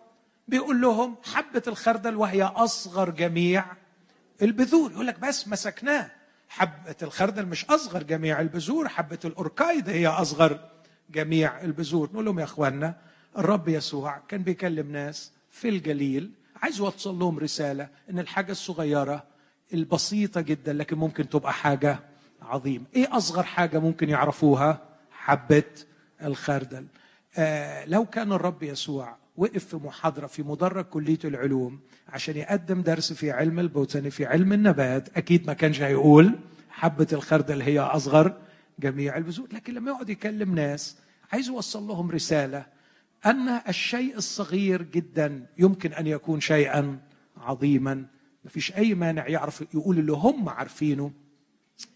بيقول لهم حبة الخردل وهي أصغر جميع البذور. يقول لك بس مسكناه. حبة الخردل مش أصغر جميع البذور حبة الأوركايد هي أصغر جميع البذور. نقول لهم يا اخوانا الرب يسوع كان بيكلم ناس في الجليل. عايز يوصل لهم رسالة إن الحاجة الصغيرة البسيطة جدا لكن ممكن تبقى حاجة عظيمة. إيه أصغر حاجة ممكن يعرفوها؟ حبة الخردل. آه لو كان الرب يسوع وقف في محاضرة في مدرج كلية العلوم عشان يقدم درس في علم البوتاني في علم النبات. أكيد ما كانش هيقول حبة الخردل هي أصغر جميع البذور لكن لما يقعد يكلم ناس عايز يوصل لهم رسالة أن الشيء الصغير جدا يمكن أن يكون شيئا عظيما. ما فيش أي مانع يعرف يقول اللي هم عارفينه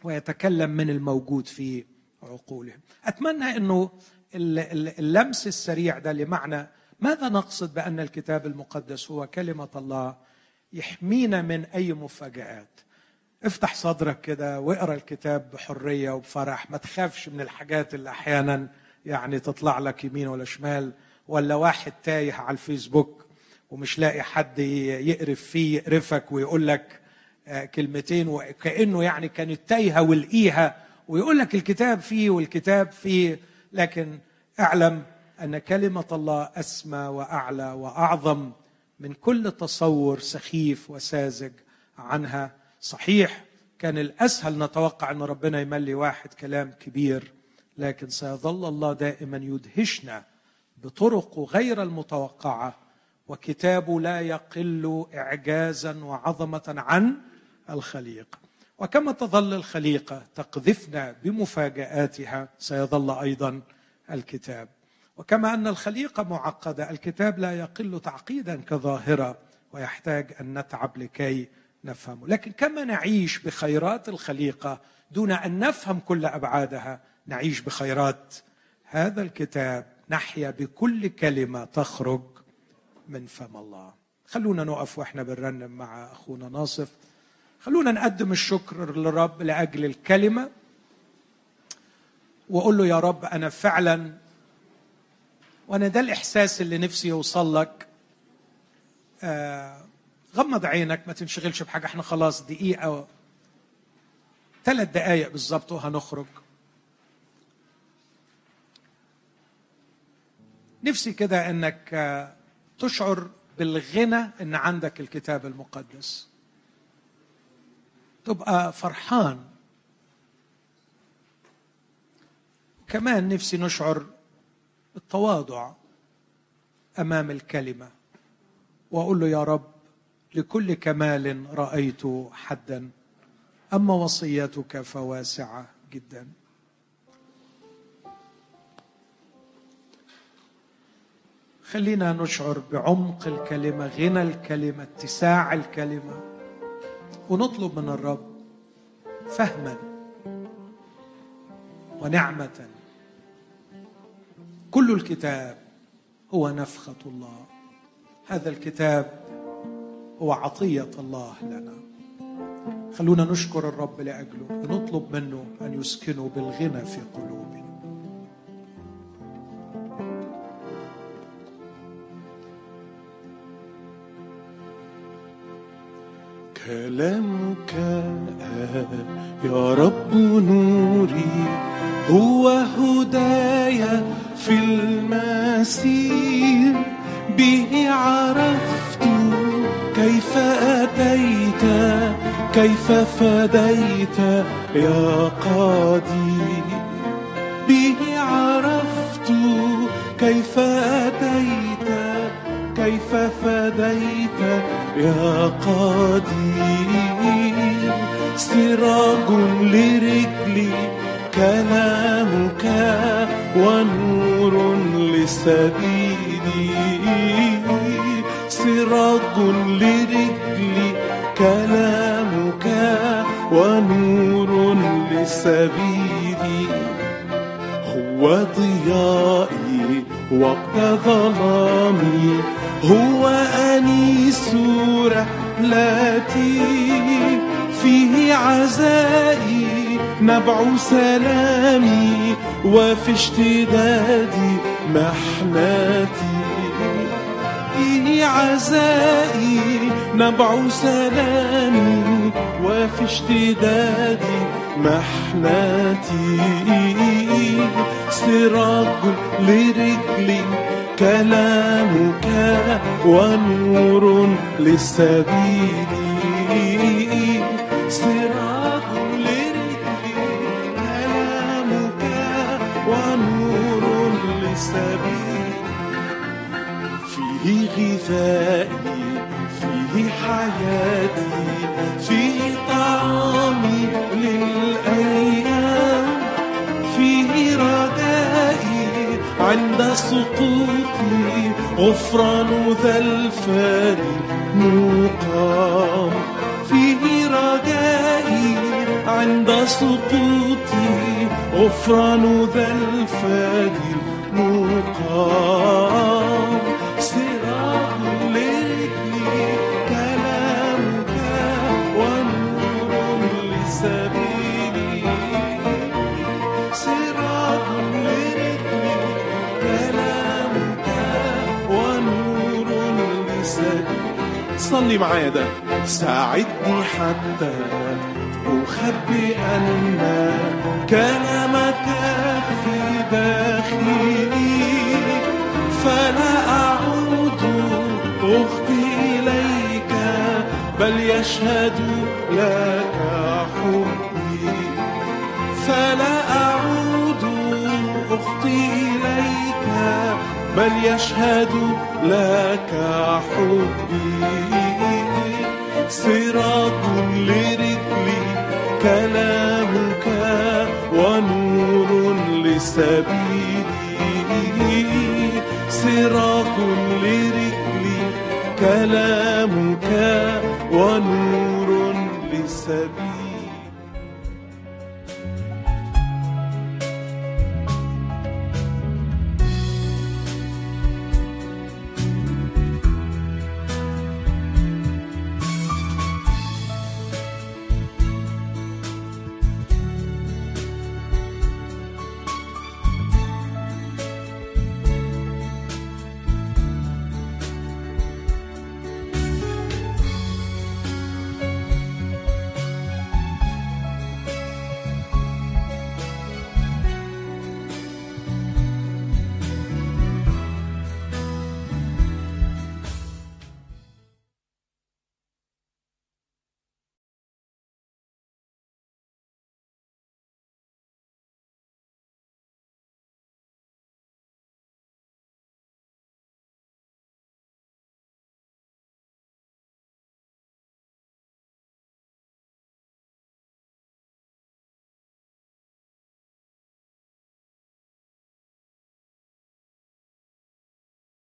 ويتكلم من الموجود في عقولهم. أتمنى إنه اللمس السريع ده لمعنى ماذا نقصد بأن الكتاب المقدس هو كلمة الله يحمينا من أي مفاجآت؟ افتح صدرك كده واقرأ الكتاب بحرية وبفرح ما تخافش من الحاجات اللي أحيانا يعني تطلع لك يمين ولا شمال ولا واحد تايه على الفيسبوك ومش لاقي حد يقرف فيه يقرفك ويقول لك آه، كلمتين وكأنه يعني كانت تايهة ولقيها ويقول لك الكتاب فيه والكتاب فيه لكن اعلم أن كلمة الله أسمى وأعلى وأعظم من كل تصور سخيف وساذج عنها. صحيح كان الأسهل نتوقع أن ربنا يملي واحد كلام كبير لكن سيظل الله دائما يدهشنا بطرق غير المتوقعة وكتابه لا يقل اعجازا وعظمة عن الخليقه وكما تظل الخليقة تقذفنا بمفاجآتها سيظل أيضا الكتاب. وكما أن الخليقة معقدة الكتاب لا يقل تعقيدا كظاهرة ويحتاج أن نتعب لكي نفهمه لكن كما نعيش بخيرات الخليقة دون أن نفهم كل أبعادها نعيش بخيرات هذا الكتاب نحيا بكل كلمة تخرج من فم الله. خلونا نقف وإحنا بنرنم مع أخونا ناصف. خلونا نقدم الشكر للرب لأجل الكلمة وأقول له يا رب أنا فعلا وأنا ده الإحساس اللي نفسي يوصل لك. آه غمض عينك ما تنشغلش بحاجة. إحنا خلاص دقيقة ثلاث دقائق بالظبط وهنخرج. نفسي كده إنك آه، تشعر بالغنى إن عندك الكتاب المقدس. تبقى فرحان. كمان نفسي نشعر بالتواضع أمام الكلمة وأقول له يا رب لكل كمال رأيت حدا أما وصيتك فواسعة جدا. خلينا نشعر بعمق الكلمة غنى الكلمة اتساع الكلمة ونطلب من الرب فهما ونعمة كل الكتاب هو نفخة الله. هذا الكتاب هو عطية الله لنا. خلونا نشكر الرب لأجله ونطلب منه أن يسكنه بالغنى في قلوبنا. كلامك يا رب نوري هو هدايا في المسير به عرفت كيف أتيت كيف فديت يا قاضي. به عرفت كيف أتيت كيف فديت يا قاضي. سراج لرجلي كلامك ونور لسبيلي سراج لرجلي كلامك ونور لسبيلي. هو ضيائي وقت ظلامي هو أنيس رحلتي. فيه عزائي نبع سلامي وفي اشتدادي محنتي عزائي نبع سلامي وفي اشتدادي محنتي سراج لرجلي كلامك ونور لسبيلي. غذائي فيه حياتي فيه طعامي للأيام فيه رجائي عند سقوطي غفران ذا الفادي مقام فيه رجائي عند سقوطي غفران ذا الفادي مقام صلي معايا ده. ساعدني حتى أخبي أن كلامك في داخلي. فلا أعود أختي إليك بل يشهد لك حبي. فلا أعود أختي إليك بل يشهد لك حبي. لسبيلي سراج لرجلي كلامك